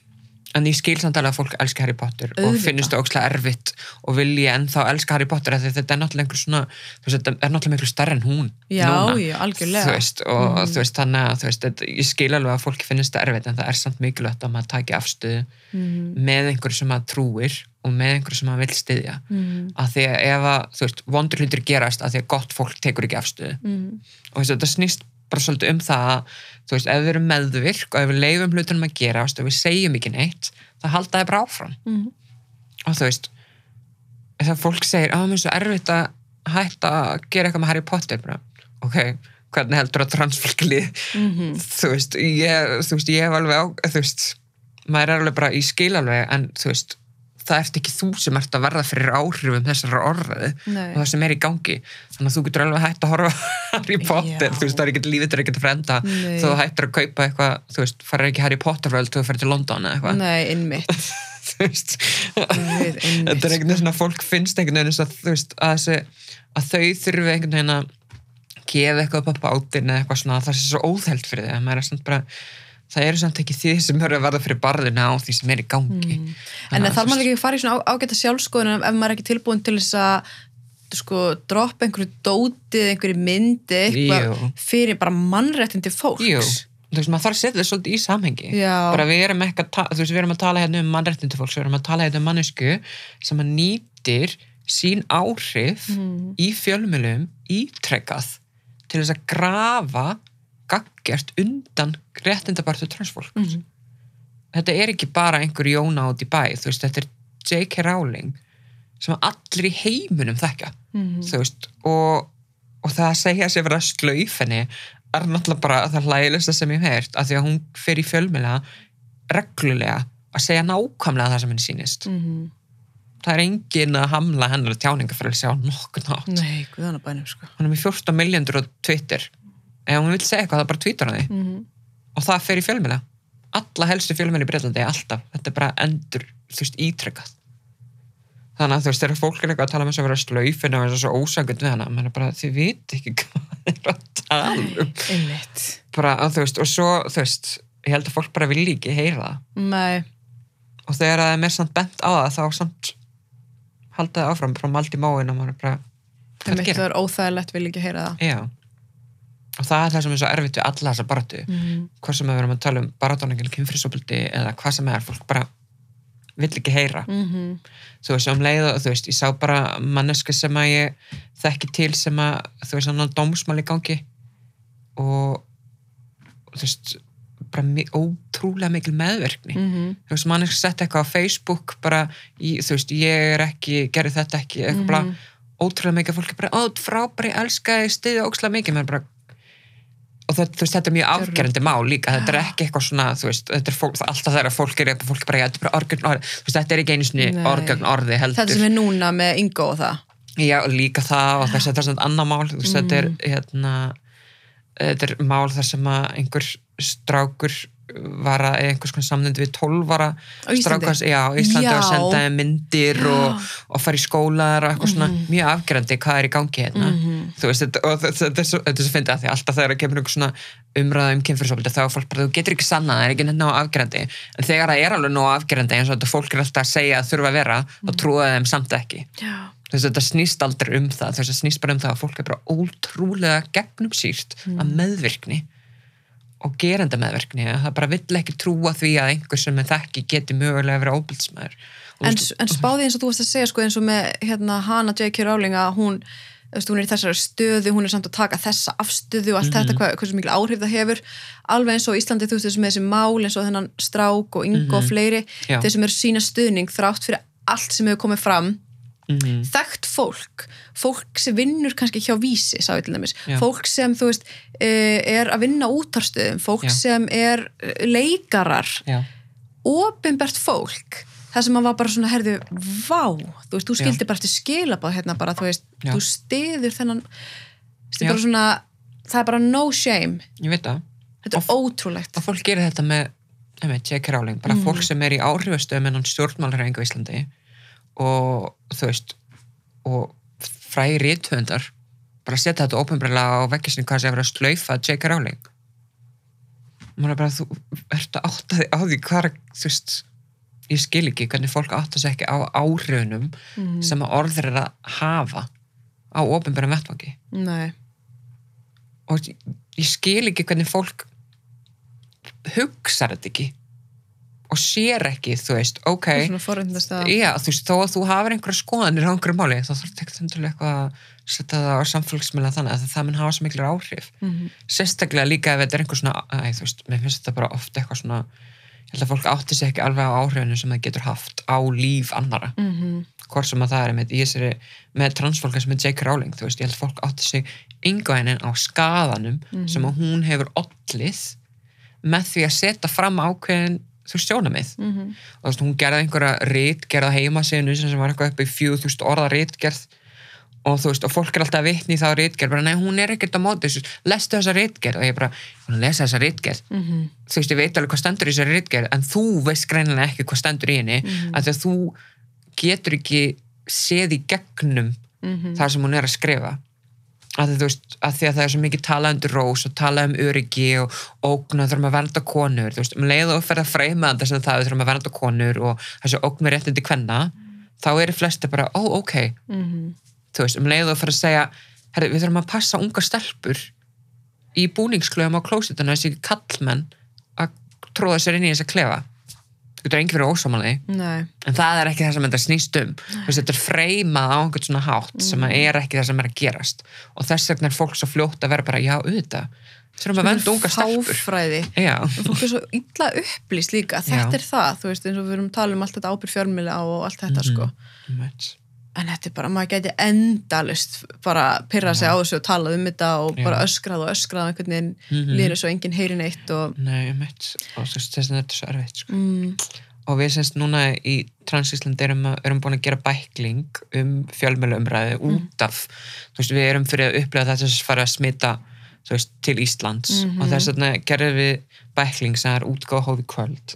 en ég skil samt alveg að fólk elska Harry Potter og Auðvitað. finnst það ókslega erfitt og vilji ennþá elska Harry Potter þetta er náttúrulega einhver svona þetta er náttúrulega miklu starri en hún Já, núna, já, algjörlega. þú veist, og Mhm. þú veist, þannig að þú veist, þetta, ég skil alveg að fólki finnst það erfitt en það er samt mikilvægt að maður taki afstöðu Mhm. með einhverju sem maður trúir og með einhverju sem maður vil styðja Mhm. að því að ef að, þú veist, vondur hlutir gerast að því að gott fólk tekur ekki afstöðu Mhm. og þú veist, þetta snýst bara svolítið um það að, þú veist, ef við erum meðvirk og ef við leifum hlutunum að gerast og við segjum ekki neitt, það halda þið bara áfram Mhm. og þú veist þegar fólk segir, að mér er svo erfitt að hætta að gera eitthvað með Harry Potter bara, ok, hvernig heldur að transfólkli Mhm. þú veist, ég, þú veist, ég hef alveg á, þú veist, maður er alveg bara í skil alveg, en þú veist það ert ekki þú sem ert að verða fyrir áhrifum þessara orðaði Nei. og það sem er í gangi þannig að þú getur alveg hægt að horfa Harry Potter, Já. þú veist, það er ekki lífið er ekki að frenda, Nei. þú hættir að kaupa eitthvað, þú veist, farir ekki Harry Potter fröld þú fyrir til London eða eitthvað Nei, innmitt. þú veist þetta er einhvern veginn að fólk finnst einhvern veginn þú veist að, þessi, að þau þurfi einhvern veginn að gefa eitthvað upp á bátinn eða eitthvað svona það sé svo óþælt fyrir þau það eru samt ekki því sem eru að verða fyrir barðina á því sem er í gangi Mm. En Þannig að, þarf maður ekki að fara í svona ágæta sjálfskoðun ef maður er ekki tilbúin til þess að sko, droppa einhverju dótið, einhverju myndi eitthvað fyrir bara mannréttindi fólks. Jú, þú veist, maður þarf að setja þetta svolítið í samhengi Já. bara við erum ekki að, ta- þú veist, við erum að tala hérna um mannrættindi fólks, við erum að tala hérna um mannesku sem að nýtir sín áhrif Mhm. í fjölmjölum ítrekkað til þess að grafa gaggjart undan réttindabartu transfólk Mhm. þetta er ekki bara einhver Jóna út í bæ, þú veist, þetta er J.K. Rowling sem að allir í heiminum þekka Mhm. þú veist, og, og það að segja sér vera slauf henni er náttúrulega bara það hlægilegsta sem ég hef heyrt af því að hún fer í fjölmjöla reglulega að segja nákvæmlega það sem henni sýnist Mhm. það er engin að hamla hennar tjáningafrelsi á nokkuð nátt Nei, að bænum, sko. er með 14 miljóndur á Twitter ef hún vil segja eitthvað það bara tweetar hann því Mhm. Og það fer í fjölmjöla alla helstu fjölmjöla í Breitlandi alltaf þetta er bara endur, þú veist, ítrekkað þannig að þú veist, þegar fólk er eitthvað að tala með þess að vera slaufin og þess að svo ósangund við hana, er bara, þið vit ekki hvað það er að tala um bara, að, þú veist, og svo, þú veist ég held að fólk bara vilji ekki heyra það Nei, og þegar það er mér samt bent á það þá samt halda það áfram frá maldi móin og maður er bara hvað er að það gera? er óþægilegt, vil ekki heyra það. Já. Og það er það sem er svo erfitt við alla þessa baratu Mhm. hvað sem við erum að tala um baratóningin kynfrisopildi eða hvað sem er, fólk bara vill ekki heyra Mhm. þú veist, um leið og þú veist, ég sá bara manneska sem að ég þekki til sem að, þú veist, hann á dómsmál í gangi og þú veist, bara ótrúlega mikil meðverkni Mhm. þú veist, manneska sett eitthvað á Facebook bara, í, þú veist, ég er ekki gerði þetta ekki, eitthvað Mhm. ótrúlega mikið fólki bara, ó, frábæri, elska stiði ókslega mikið, menn bara og það, veist, þetta er mjög afgerandi mál líka, þetta er ekki eitthvað svona veist, þetta er fólk, alltaf þegar fólk er fólk bara, er bara orgögn orði, þú veist, þetta er ekki einu sinni Nei. orgögn orði heldur Þetta sem er núna með Ingo og það. Já, líka það og þess að þetta er svona annar mál, veist, þetta er Mm. hérna, þetta er mál þar sem að einhver strákur var að einhvers konar samnindi við tólvara strákars, já, Íslandi Já. og senda myndir og, og fara í skólar og eitthvað svona Mhm. mjög afgerandi hvað er í gangi hérna Mhm. þú veist, þetta, og þetta, er svo, fyndið að því alltaf þegar það kemur einhver svona umræða um kynfyrirsofildi þá er fólk bara, þú getur ekki sanna það er ekki nefn á afgerandi, en þegar það er alveg nóg afgerandi eins og þetta fólk er alltaf að segja að þurfa að vera, þá trúa þeim samt ekki Já. þú veist, þetta snýst aldrei um það þú veist, þetta snýst bara um það að fólk er bara ótrúlega gegnum sírt Mm. að meðvirkni og gerenda meðvirkni að það bara vill ekki trúa því að einhver sem er þekki geti mögulega að vera óbildsmaður Og En, en spáði eins og þú varst að segja sko eins og með hérna, hana J.K. Rowling að hún, hún er í þessari stöðu, hún er samt að taka þessa afstöðu og allt Mhm. þetta, hvað, hversu mikil áhrif það hefur alveg eins og Íslandi, þú veist, þessi með þessi mál eins og þennan strák og yngo og Mhm. fleiri Já. þeir sem eru sína stuðning þrátt fyrir allt sem hefur komið fram mhm, þekkt fólk, fólk sem vinnur kannski hjá vísi, sá ég til dæmis Já. fólk sem, þú veist, eh, er að vinna útarstöðum, fólk Já. sem er eh, leikarar já, opinbert fólk það sem var bara svona, herðu, vá þú veist, þú Já. skildi bara eftir skilabáð hérna bara, þú veist, Já. þú stiður þennan er bara svona það er bara no shame, ég veit það þetta er ótrúlegt og fólk gerir þetta með einmitt, J.K. Rowling, bara fólk sem er í áhrifastöðum en hann stjórnmálarhengu í Íslandi og þú veist og fræði rithöndar bara setja þetta ópenbarlega á vekkisni hvað sem er að slaufa J.K. Rowling maður er bara þú ert að átta þig á því hvað þú veist ég skil ekki hvernig fólk átta sig ekki á áhrifunum Mhm. sem að orður er að hafa á ópenbæra vettvangi Nei, og ég skil ekki hvernig fólk hugsar þetta ekki og sér ekki, þú veist, ok já, þú veist, þó að þú hafur einhverja skoðanir á einhverju máli, þá þarf þetta endilega eitthvað að setja það á samfélagsmiðla þannig að það mun hafa svo miklu áhrif Mhm. sérstaklega líka ef þetta er einhver svona æ, þú veist, mér finnst þetta bara ofta eitthvað svona ég held að fólk átti sig ekki alveg á áhrifinu sem það getur haft á líf annara Mhm. hvort sem að það er með, þessari, með transfólka sem er J.K. Rowling, þú veist, ég held að fólk átti sig yngvæðinin á skaðanum sem að hún hefur ollið með því að setja fram ákveðin þú veist, sjónamið Mhm. og þú veist, hún gerði einhverja rítgerð á heimasíðinu sem var eitthvað upp í fjög þúsund orða rítgerð og þú veist, og fólk er alltaf að vitni í þá rítgerð, bara nei, hún er ekkert á móti þessu, lestu þessa rítgerð og ég bara, lesa þessa rítgerð Mhm. þú veist, ég veit alveg hvað stendur í þessari rítgerð en þú veist greinilega ekki hvað stendur í henni af því að þú getur ekki séð í gegnum Mhm. þar sem hún er að skrifa að, veist, að því að það er svo mikið talað um rós og talað um öryggi og ógn og þurfum að vernda konur þú veist, um leið og fer að freyma þetta sem það þurfum að vernda konur og þessu ógn með réttindi kvenna þá eru flesti bara, ó, ok Mhm. þú veist, um leið og fer að segja herri, við þurfum að passa unga stelpur í búningsklöfum á klósituna þessi kallmenn að tróða sér inn í þessa klefa þú getur enginn verið ósámanlega Nei, en það er ekki það sem þetta snýst um. Veist, þetta er freymað á einhvern svona hátt sem að er ekki það sem er að gerast. Og þess vegna er fólk svo fljótt að vera bara já, auðvitað, þurfum að venda unga stelpur. fáfræði. Fólk er svo illa upplýst líka. Þetta Já. er það, þú veist, eins og við erum að tala um allt þetta ábyrg fjölmjöla og allt þetta Mhm. sko. En þetta er bara, maður gæti endalist bara pyrra sig á þessu og talað um þetta og Já. bara öskrað og öskrað og einhvern veginn Mhm. líður svo enginn heyrin eitt og nei, einmitt og þú veist, þess að þetta er svo erfitt sko. mm, og við semst núna í Transísland erum, erum búin að gera bækling um fjölmjöluumræði út af þú veist, við erum fyrir að upplega þetta sem fara að smita veist, til Íslands. Mhm. og þess vegna gerðum við bækling sem er útgáð hófi kvöld.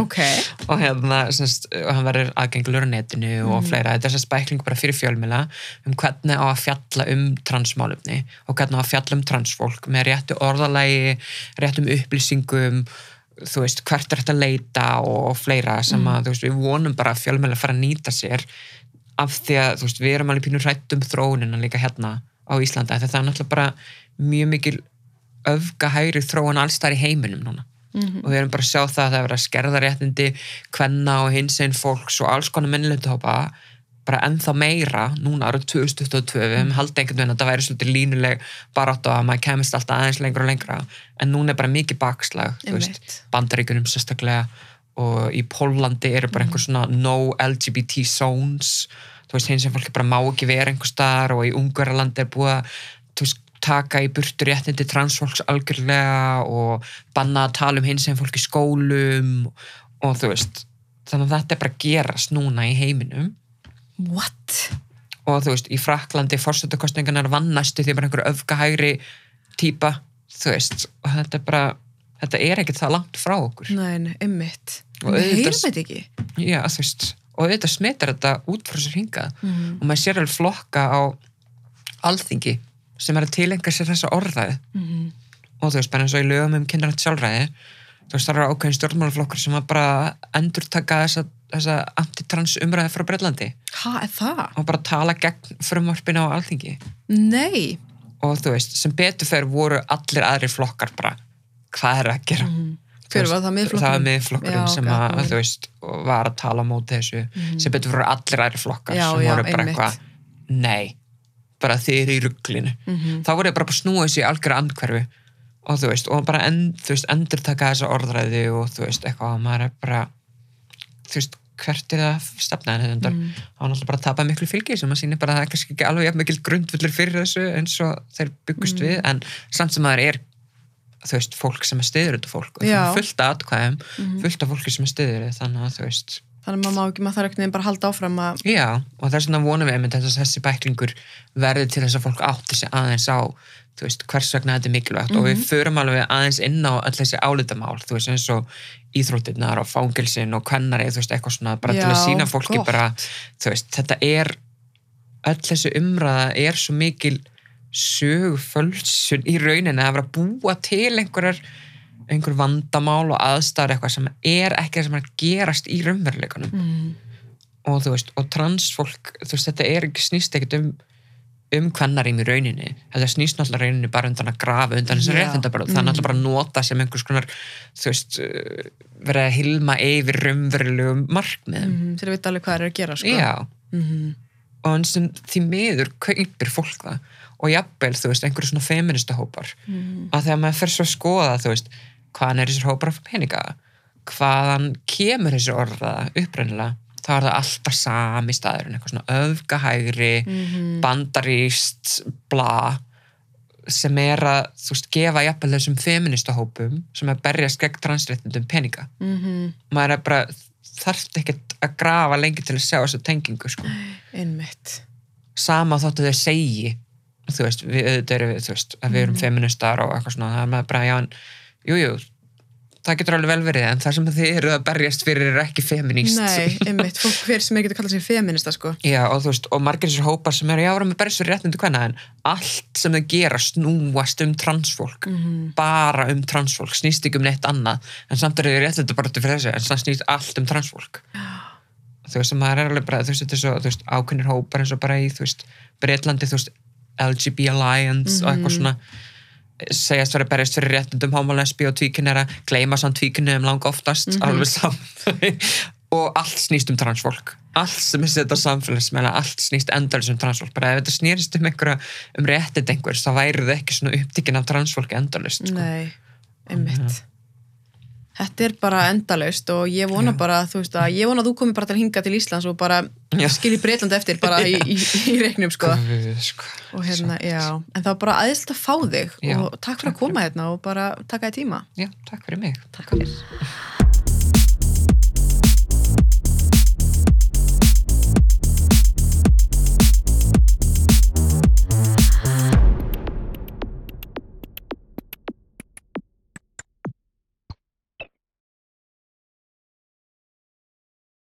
Ok, og hérna semst, og hann verður aðgengilur á netinu og fleira, þetta er semst bækling bara fyrir fjölmjöla um hvernig á að fjalla um transmálumni og hvernig á að fjalla um transfólk með réttu orðalagi réttum upplýsingum þú veist, hvert er þetta að leita og fleira sem að, þú veist, við vonum bara að fjölmjöla fara að nýta sér af því að, þú veist, við erum alveg pínur hrætt um þróunina líka hérna á Íslanda það er náttúrulega bara mjög mikil öfga hægri þróun allstar í heiminum núna. Mhm. og við erum bara að sjá það að það er að skerða réttindi kvenna og hins einn fólks og alls konar minnlöndahópa bara ennþá meira núna árið 2022 við hefum haldið einhvern veginn að það væri svolítið línuleg barátt á að maður kemist alltaf aðeins lengra og lengra. En núna er bara mikið bakslag bandaríkunum sérstaklega og í Pólandi eru bara einhver svona no LGBT zones. Þú veist, hins sem fólki bara má ekki vera einhver staðar og í Ungverjalandi er búið að þú veist, taka í burtu réttindi transfólks algjörlega og banna að tala um hins sem fólk í skólum og þú veist þannig að þetta er bara að gerast núna í heiminum. What? og þú veist, í Fraklandi fórsetakostningarnar vannæstu því bara einhver öfgahægri típa, þú veist og þetta er bara, þetta er ekkert það langt frá okkur. Nei, nei, einmitt. Og við heyrum þetta ekki. Já, þú veist, og þetta smitar þetta út frá sér hingað. Mhm. og maður sér alveg flokka á alþingi sem er að tilenga sér þessa orðræði Mhm. og þú veist, bara eins og í lögum um kynrætt sjálfræði þú veist, það eru ákveðin stjórnmálaflokkur sem að bara endur taka þessa, þessa antitrans umræði frá Breitlandi ha, er það? og bara tala gegn frumvarpinu á alþingi Nei og þú veist, sem betur fyrir voru allir aðri flokkar bara, hvað er að gera Mhm. hver var það miðflokkurinn? það var miðflokkurinn Já, sem að, þú veist, var að tala á móti þessu, Mhm. sem betur fyrir allir aðri flokkar Já, sem já, voru bara einmitt. eitthvað nei, bara þið eru í rugglinu Mhm. þá voru ég bara að snúa þessu í algjörðu andhverfi og þú veist, og bara þú veist, endur taka þessa orðræði og þú veist, eitthvað og maður er bara þú veist, hvert er það stefnaðin þetta Mhm. þá er náttúrulega bara að tapa miklu fylgi sem að síni bara að það er kannski ekki alveg jafn mikil grundvöldur fyrir þessu eins og þeir byggust Mhm. við en samt sem maður er þú veist, fólk sem er stiður þetta fólk og það er fullt af atkvæðum, Mhm. fullt af fólki sem er stiður þannig að þú veist, þannig að maður maður þarf einhvern veginn bara að halda áfram að já og þess vegna vonum við einmitt að þessi bæklingur verði til þess að fólk átti sig aðeins á veist, hvers vegna þetta er mikilvægt og við Mhm. förum alveg aðeins inn á öll þessi álitamál, þú veist, eins og íþróttirnar og fangilsin og kvennari, þú veist, eitthvað svona bara til Já, að sína fólki gott. bara, þú veist, þetta er öll þessu umræða er svo mikil sögufölsun í rauninni að vera að búa til einhverjar einhver vandamál og aðstæður eitthvað sem er ekki það sem er að gerast í raunveruleikunum mm. og þú veist, og transfólk þú veist, þetta er ekki snýst ekkert um um kvennarým í rauninni þetta snýst náttúrulega rauninni bara undan að grafa undan þessar Já. réttindabröð, það er Mm. náttúrulega bara að nota sem einhvers konar, þú veist uh, verið að hilma yfir raunverulegum markmiðum, Mm. þeir veit alveg hvað þeir eru að gera sko. já mm. og eins sem því miður kaupir fólk það og jafnvel, þú veist, einhverju svona feminista hópar Mm. að þegar maður fer svo að skoða, þú veist hvaðan er þessir hópar af peninga hvaðan kemur þessi orða upprænilega, þá er það alltaf sami staðurinn, eitthvað svona öfgahægri Mm. bandaríst bla sem er að, þú veist, gefa jafnvel þessum feminista hópum sem er að berjast gegn transréttindum peninga Mm. maður er bara, þarf ekkert að grafa lengi til að sjá þessu tengingu sko. einmitt sama þóttu þau segi þú veist, við, auðvitað erum við, veist, að við erum Mhm. feministar og eitthvað svona það er bara, já, en, jú, jú það getur alveg vel verið, en það sem þið eru að berjast fyrir er ekki feminist Nei, einmitt, fólk hver sem er getur kallað sér feminista sko. já, og þú veist, og margir þessir hópar sem eru, já, við erum að berjast fyrir réttindu hvenna, en allt sem þau gera snúast um transfólk mm. bara um transfólk, snýst ekki um neitt annað en samt er þau réttindu bara fyrir þessu en það snýst allt um transfólk þú veist, maður er alveg bara, þú veist, þetta er svo veist, ákveðnir hópar eins og bara í, þú veist Breitlandi, þú veist, LGB Alliance og eitthvað Mhm. svona segjast verið að berjast fyrir réttundum homo, lesbi og tvíkynera, gleyma samt tvíkynum langa oftast, Mhm. alveg saman og allt snýst um transfólk allt sem er sett á samfélagsmeila allt snýst endalins um transfólk bara ef þetta snýrist um einhverja um réttið einhvers þá væri það ekki svona upptikinn af transfólki endalist sko. Nei, einmitt Þetta er bara endalaust og ég vona Já. bara, þú veist að, ég vona að þú komir bara til að hinga til Íslands og bara skilji Breitland eftir bara í, í, í reiknum sko. Sko. og hérna, já, en það var bara aðeinslega að fá þig Já, og takk fyrir takk að koma hérna og bara taka þér tíma. Já, takk fyrir mig. Takk fyrir